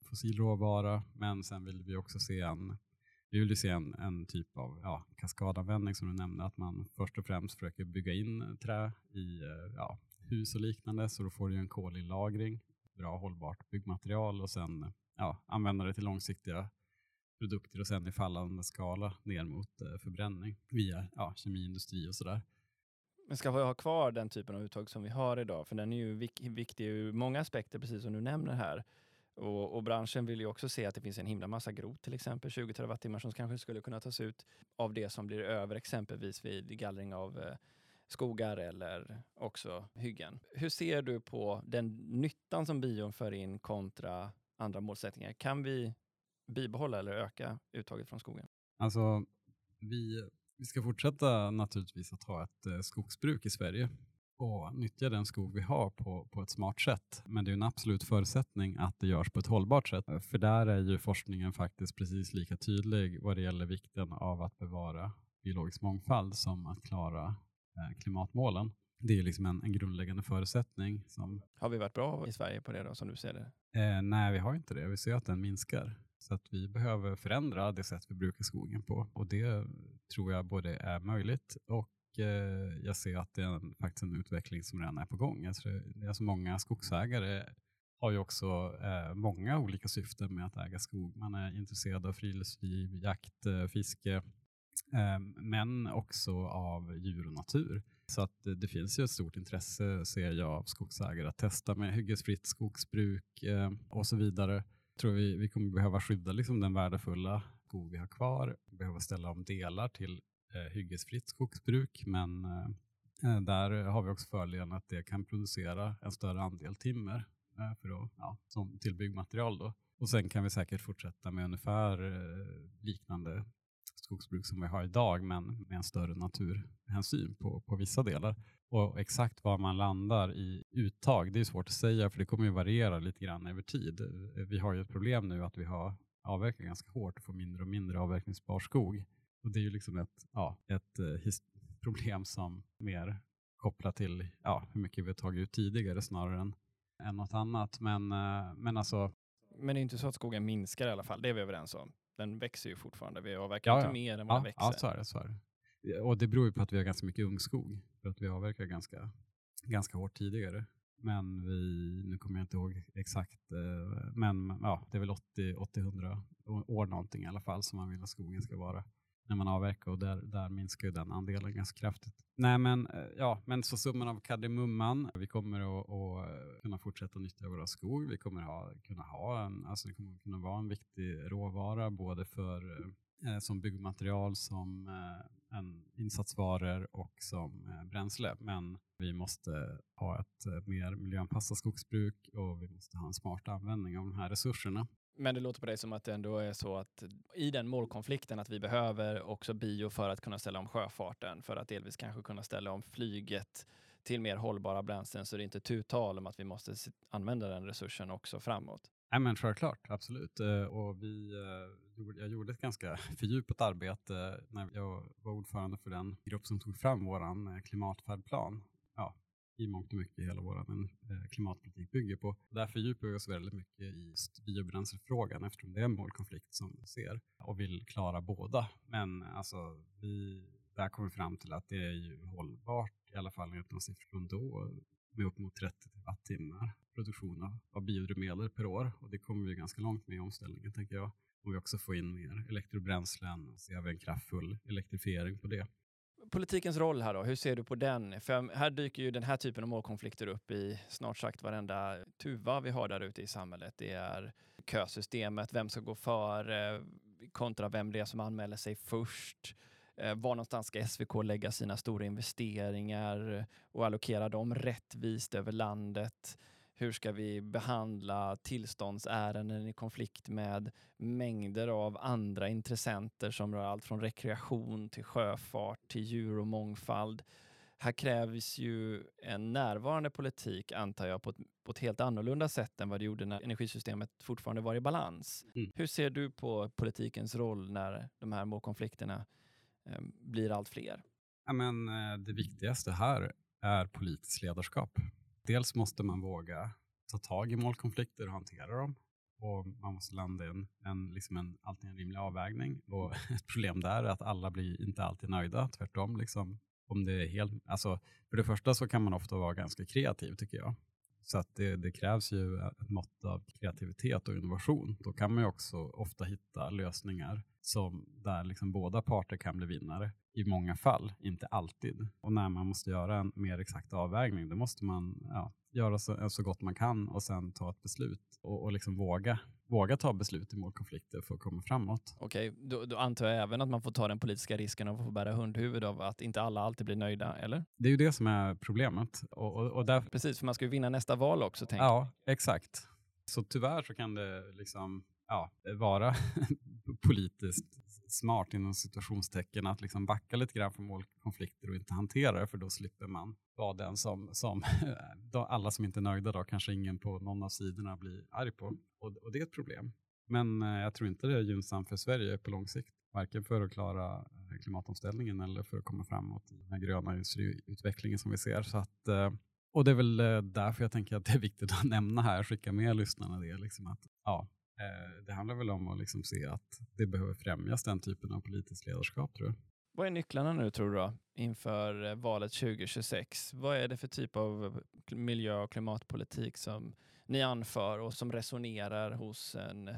fossil råvara, men sen vill vi också se en vi vill se en, en typ av ja, kaskadanvändning som du nämnde, att man först och främst försöker bygga in trä i eh, ja, hus och liknande, så då får du en kolinlagring, bra hållbart byggmaterial och sen ja, använda det till långsiktiga produkter och sen i fallande skala ner mot eh, förbränning via ja, kemiindustri och sådär. Men ska vi ha kvar den typen av uttag som vi har idag? För den är ju viktig ur många aspekter, precis som du nämner här. Och, och, branschen vill ju också se att det finns en himla massa grot, till exempel 20 terawattimmar som kanske skulle kunna tas ut av det som blir över exempelvis vid gallring av eh, skogar eller också hyggen. Hur ser du på den nyttan som bion för in kontra andra målsättningar? Kan vi bibehålla eller öka uttaget från skogen? Alltså, vi, vi ska fortsätta naturligtvis att ha ett eh, skogsbruk i Sverige och nyttja den skog vi har på, på ett smart sätt. Men det är en absolut förutsättning att det görs på ett hållbart sätt. För där är ju forskningen faktiskt precis lika tydlig vad det gäller vikten av att bevara biologisk mångfald som att klara eh, klimatmålen. Det är liksom en, en grundläggande förutsättning. Som... Har vi varit bra i Sverige på det då, som du ser det? Eh, nej, vi har inte det. Vi ser att den minskar. Så att vi behöver förändra det sätt vi brukar skogen på och det tror jag både är möjligt och Eh, jag ser att det är faktiskt en utveckling som redan är på gång. Alltså, det är många skogsägare har ju också eh, många olika syften med att äga skog. Man är intresserad av friluftsliv, jakt, eh, fiske, eh, men också av djur och natur. Så att det, det finns ju ett stort intresse, ser jag, av skogsägare att testa med hyggesfritt skogsbruk eh, och så vidare. Jag tror vi, vi kommer behöva skydda liksom den värdefulla skog vi har kvar, behöva ställa om delar till Eh, hyggesfritt skogsbruk, men eh, eh, där har vi också fördelen att det kan producera en större andel timmer eh, för att, ja, som till byggmaterial. Då. Och sen kan vi säkert fortsätta med ungefär eh, liknande skogsbruk som vi har idag, men med en större naturhänsyn på, på vissa delar. Och exakt var man landar i uttag, det är svårt att säga för det kommer ju variera lite grann över tid. Eh, vi har ju ett problem nu att vi har avverkat ganska hårt och får mindre och mindre avverkningsbar skog. Och det är ju liksom ett, ja, ett eh, problem som mer kopplat till ja, hur mycket vi har tagit ut tidigare snarare än, än något annat. Men, eh, men alltså... Men det är inte så att skogen minskar i alla fall, det är vi överens om. Den växer ju fortfarande, vi avverkar ja, inte ja. mer än vad ja, den växer. Ja, så är det. Så är det. Och det beror ju på att vi har ganska mycket ungskog, för att vi avverkar ganska, ganska hårt tidigare. Men vi, nu kommer jag inte ihåg exakt, eh, men ja, det är väl 80-100 år någonting i alla fall som man vill att skogen ska vara när man avverkar och där, där minskar ju den andelen ganska kraftigt. Nej, men, eh, ja, men så summan av kardemumman, vi kommer att, att eh, kunna fortsätta nyttja våra skog. Vi kommer att kunna ha en, alltså det kommer kunna vara en viktig råvara både för eh, som byggmaterial, som eh, en insatsvaror och som eh, bränsle. Men vi måste ha ett eh, mer miljöanpassat skogsbruk och vi måste ha en smart användning av de här resurserna. Men det låter på dig som att det ändå är så att i den målkonflikten att vi behöver också bio för att kunna ställa om sjöfarten, för att delvis kanske kunna ställa om flyget till mer hållbara bränslen så det är inte tu tal om att vi måste använda den resursen också framåt. Nej, men självklart, absolut. Eh, och vi, eh, jag gjorde ett ganska fördjupat arbete eh, när jag var ordförande för den grupp som tog fram vår klimatfärdplan. Ja, i mångt och mycket hela vår eh, klimatpolitik bygger på. Där fördjupar vi oss väldigt mycket i just biobränslefrågan eftersom det är en målkonflikt som vi ser och vill klara båda. Men alltså, vi, där kommer vi fram till att det är ju hållbart, i alla fall enligt de siffror från då, med upp mot 30 terawattimmar produktion av biodrivmedel per år och det kommer vi ganska långt med i omställningen tänker jag. Om vi också får in mer elektrobränslen och ser vi en kraftfull elektrifiering på det politikens roll här då, hur ser du på den? För här dyker ju den här typen av målkonflikter upp i snart sagt varenda tuva vi har där ute i samhället. Det är kösystemet, vem ska gå före kontra vem det är som anmäler sig först. Eh, var någonstans ska SVK lägga sina stora investeringar och allokera dem rättvist över landet? Hur ska vi behandla tillståndsärenden i konflikt med mängder av andra intressenter som rör allt från rekreation till sjöfart till djur och mångfald? Här krävs ju en närvarande politik, antar jag, på ett, på ett helt annorlunda sätt än vad det gjorde när energisystemet fortfarande var i balans. Mm. Hur ser du på politikens roll när de här målkonflikterna eh, blir allt fler? Ja, men, eh, det viktigaste här är politiskt ledarskap. Dels måste man våga ta tag i målkonflikter och hantera dem. Och man måste landa i en, en, liksom en, alltid en rimlig avvägning. Och ett problem där är att alla blir inte alltid nöjda. Tvärtom, liksom, om det är helt, alltså, för det första så kan man ofta vara ganska kreativ tycker jag. Så att det, det, krävs ju ett mått av kreativitet och innovation. Då kan man ju också ofta hitta lösningar som där liksom båda parter kan bli vinnare i många fall, inte alltid. Och när man måste göra en mer exakt avvägning, då måste man ja, göra så, så gott man kan och sen ta ett beslut och, och liksom våga, våga ta beslut i målkonflikter för att komma framåt. Okej, då, då, antar jag även att man får ta den politiska risken av att få bära hundhuvud av att inte alla alltid blir nöjda, eller? Det är ju det som är problemet. Och, och, och där... Precis, för man ska ju vinna nästa val också. Tänk. Ja, exakt. Så tyvärr så kan det liksom ja, vara politiskt smart inom situationstecken att liksom backa lite grann från målkonflikter och inte hantera det, för då slipper man vara den som, som alla som inte är nöjda då, kanske ingen på någon av sidorna blir arg på. Och, och det är ett problem. Men eh, jag tror inte det är gynnsamt för Sverige på lång sikt, varken för att klara eh, klimatomställningen eller för att komma framåt i den här gröna utvecklingen som vi ser. Så att, eh, och det är väl därför jag tänker att det är viktigt att nämna här, skicka med lyssnarna det, liksom att ja, det handlar väl om att liksom se att det behöver främjas, den typen av politiskt ledarskap tror jag. Vad är nycklarna nu tror du då, inför eh, valet 2026? Vad är det för typ av miljö och klimatpolitik som ni anför och som resonerar hos en,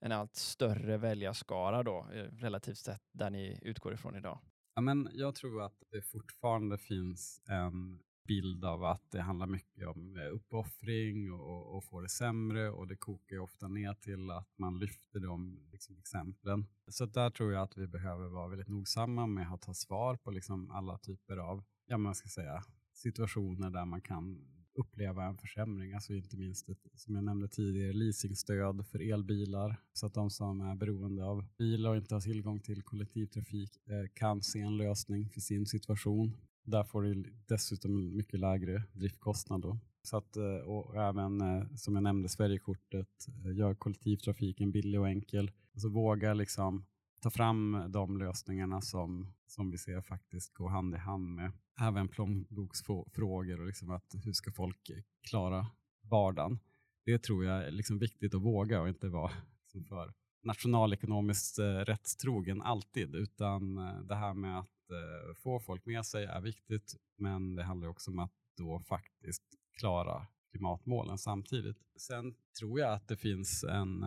en allt större väljarskara då, eh, relativt sett där ni utgår ifrån idag? Ja, men jag tror att det fortfarande finns en bild av att det handlar mycket om eh, uppoffring och, och få det sämre och det kokar ofta ner till att man lyfter de liksom, exemplen. Så där tror jag att vi behöver vara väldigt nogsamma med att ta svar på liksom alla typer av, ja man ska säga, situationer där man kan uppleva en försämring. Alltså inte minst, ett, som jag nämnde tidigare, leasingstöd för elbilar så att de som är beroende av bilar och inte har tillgång till kollektivtrafik eh, kan se en lösning för sin situation. Där får du dessutom mycket lägre driftkostnad. Då. Så att, eh, och även eh, som jag nämnde, Sverigekortet eh, gör kollektivtrafiken billig och enkel. Alltså våga liksom ta fram de lösningarna som, som vi ser faktiskt går hand i hand med även plånboksfrågor och liksom att hur ska folk klara vardagen. Det tror jag är liksom viktigt att våga och inte vara liksom för nationalekonomiskt eh, rättstrogen alltid, utan det här med att eh, få folk med sig är viktigt, men det handlar också om att då faktiskt klara klimatmålen samtidigt. Sen tror jag att det finns en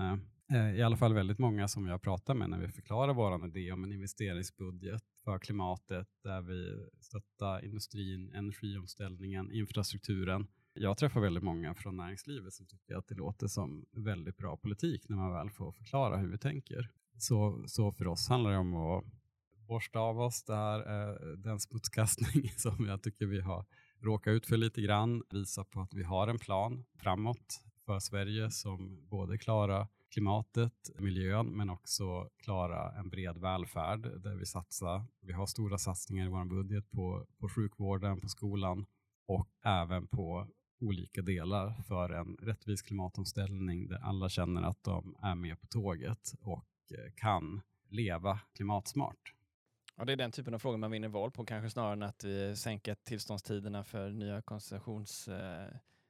Eh, eh i alla fall väldigt många som jag pratar med när vi förklarar vår idé om en investeringsbudget för klimatet där vi stöttar industrin, energiomställningen, infrastrukturen. Jag träffar väldigt många från näringslivet som tycker att det låter som väldigt bra politik när man väl får förklara hur vi tänker. Så, så för oss handlar det om att borsta av oss det här, eh, den smutskastning som jag tycker vi har råkat ut för lite grann, visa på att vi har en plan framåt för Sverige som både klarar klimatet, miljön, men också klara en bred välfärd där vi satsar. Vi har stora satsningar i vår budget på, på sjukvården, på skolan och även på olika delar för en rättvis klimatomställning där alla känner att de är med på tåget och eh, kan leva klimatsmart. Ja, det är den typen av frågor man vinner val på, kanske snarare än att eh, vi sänker tillståndstiderna för nya koncessions, eh,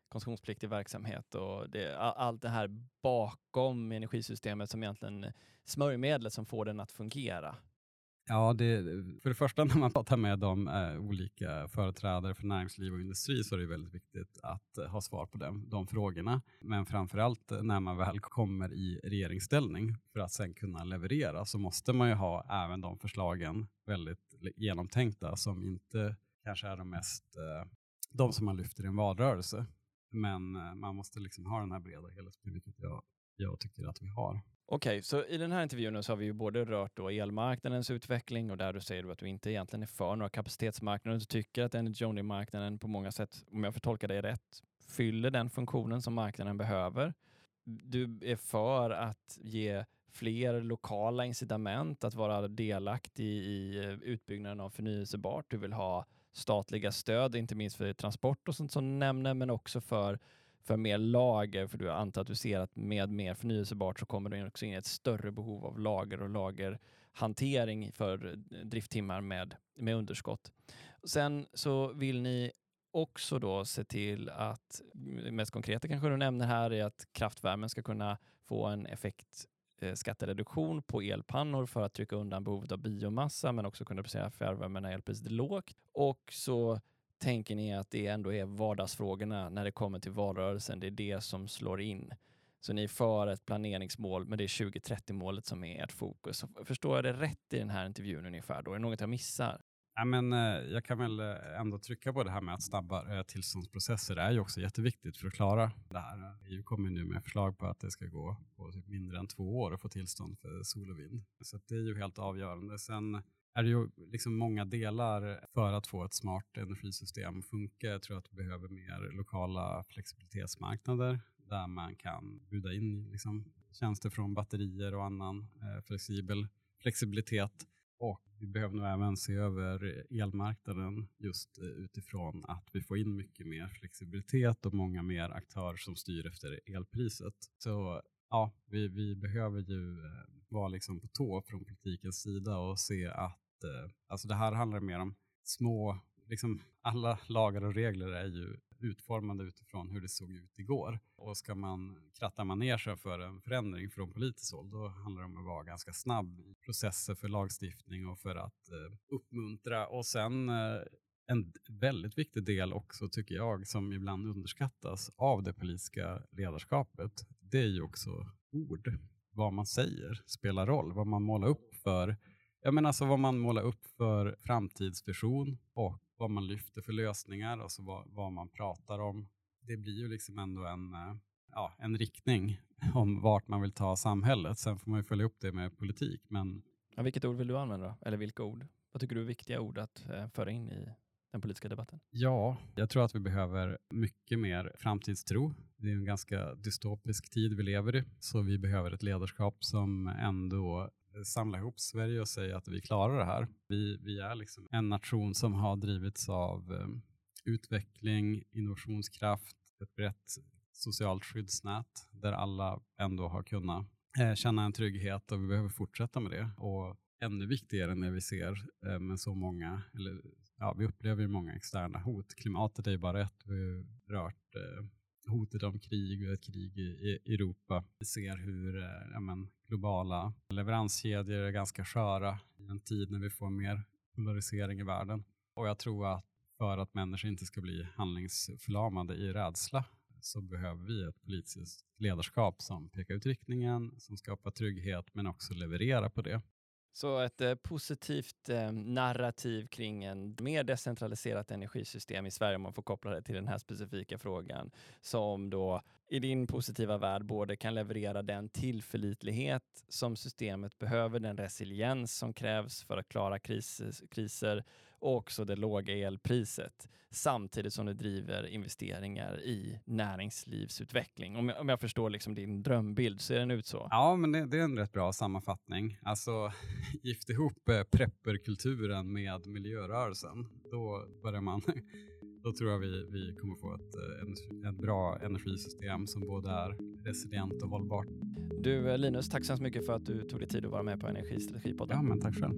konsumtionspliktig verksamhet och det, allt det här bakom energisystemet som egentligen smörjmedlet som får den att fungera. Ja, det, för det första när man pratar med de eh, olika företrädare för näringsliv och industri så är det väldigt viktigt att eh, ha svar på dem, de frågorna. Men framförallt eh, när man väl kommer i regeringsställning för att sen kunna leverera så måste man ju ha även de förslagen väldigt genomtänkta som inte kanske är de mest eh, de som man lyfter i en valrörelse. Men eh, man måste liksom ha den här breda helhetsbilden, vilket jag, jag tycker att vi har. Okej, okay, så i den här intervjun så har vi ju både rört då elmarknadens utveckling och där du säger att du inte egentligen är för några kapacitetsmarknader. Du tycker att energy only-marknaden på många sätt, om jag får tolka dig rätt, fyller den funktionen som marknaden behöver. Du är för att ge fler lokala incitament att vara delaktig i eh, utbyggnaden av förnyelsebart. Du vill ha statliga stöd, inte minst för transport och sånt som du nämner, men också för, för mer lager, för du antar att du ser att med mer förnyelsebart så kommer det också in ett större behov av lager och lagerhantering för drifttimmar med, med underskott. Sen så vill ni också då se till att, det mest konkreta kanske du nämner här, är att kraftvärmen ska kunna få en effekt eh, skattereduktion på elpannor för att trycka undan behovet av biomassa men också kunna producera fjärrvärme när elpriset är lågt. Och så tänker ni att det ändå är vardagsfrågorna när det kommer till valrörelsen. Det är det som slår in. Så ni är för ett planeringsmål, men det är 2030-målet som är ert fokus. Förstår jag det rätt i den här intervjun ungefär? Då? Är det något jag missar? Ja, men, eh, jag kan väl eh, ändå trycka på det här med att snabba eh, tillståndsprocesser är ju också jätteviktigt för att klara det här. EU kommer nu med förslag på att det ska gå på typ mindre än två år att få tillstånd för sol och vind. Så det är ju helt avgörande. Sen är det ju liksom många delar för att få ett smart energisystem att funka. Jag tror att vi behöver mer lokala flexibilitetsmarknader där man kan bjuda in liksom tjänster från batterier och annan eh, flexibel flexibilitet och vi behöver nog även se över elmarknaden just eh, utifrån att vi får in mycket mer flexibilitet och många mer aktörer som styr efter elpriset. Så ja, vi, vi behöver ju eh, vara liksom på tå från politikens sida och se att eh, alltså det här handlar mer om små, liksom alla lagar och regler är ju utformade utifrån hur det såg ut igår. Och ska man kratta manegen för en förändring från politiskt håll, då handlar det om att vara ganska snabb i processer för lagstiftning och för att eh, uppmuntra. Och sen eh, en väldigt viktig del också, tycker jag, som ibland underskattas av det politiska ledarskapet, det är ju också ord. Vad man säger spelar roll, vad man målar upp för jag menar alltså vad man målar upp för framtidsvision och vad man lyfter för lösningar, alltså vad, vad man pratar om. Det blir ju liksom ändå en, eh, ja, en riktning om vart man vill ta samhället. Sen får man ju följa upp det med politik. Men... Ja, vilket ord vill du använda? Eller vilka ord? Vad tycker du är viktiga ord att eh, föra in i den politiska debatten? Ja, jag tror att vi behöver mycket mer framtidstro. Det är en ganska dystopisk tid vi lever i, så vi behöver ett ledarskap som ändå samla ihop Sverige och säga att vi klarar det här. Vi, vi är liksom en nation som har drivits av eh, utveckling, innovationskraft, ett brett socialt skyddsnät där alla ändå har kunnat eh, känna en trygghet och vi behöver fortsätta med det. Och ännu viktigare när vi ser eh, med så många, eller ja, vi upplever ju många externa hot. Klimatet är ju bara ett. Vi har rört eh, hotet om krig och ett krig i, Europa. Vi ser hur eh, ja, men, globala leveranskedjor är ganska sköra i en tid när vi får mer polarisering i världen. Och jag tror att för att människor inte ska bli handlingsförlamade i rädsla så behöver vi ett politiskt ledarskap som pekar ut riktningen, som skapar trygghet men också levererar på det. Så ett eh, positivt eh, narrativ kring en mer decentraliserat energisystem i Sverige, om man får koppla det till den här specifika frågan, som då i din positiva värld både kan leverera den tillförlitlighet som systemet behöver, den resiliens som krävs för att klara kriser, kriser och också det låga elpriset samtidigt som det driver investeringar i näringslivsutveckling. Om jag, om jag förstår liksom din drömbild, ser den ut så? Ja, men det, det är en rätt bra sammanfattning. Alltså, gift ihop eh, prepperkulturen med miljörörelsen, då börjar man då tror jag vi, vi kommer få ett, eh, ett bra energisystem som både är resilient och hållbart. Du eh, Linus, tack så hemskt mycket för att du tog dig tid att vara med på Energistrategipodden. Ja, men tack själv.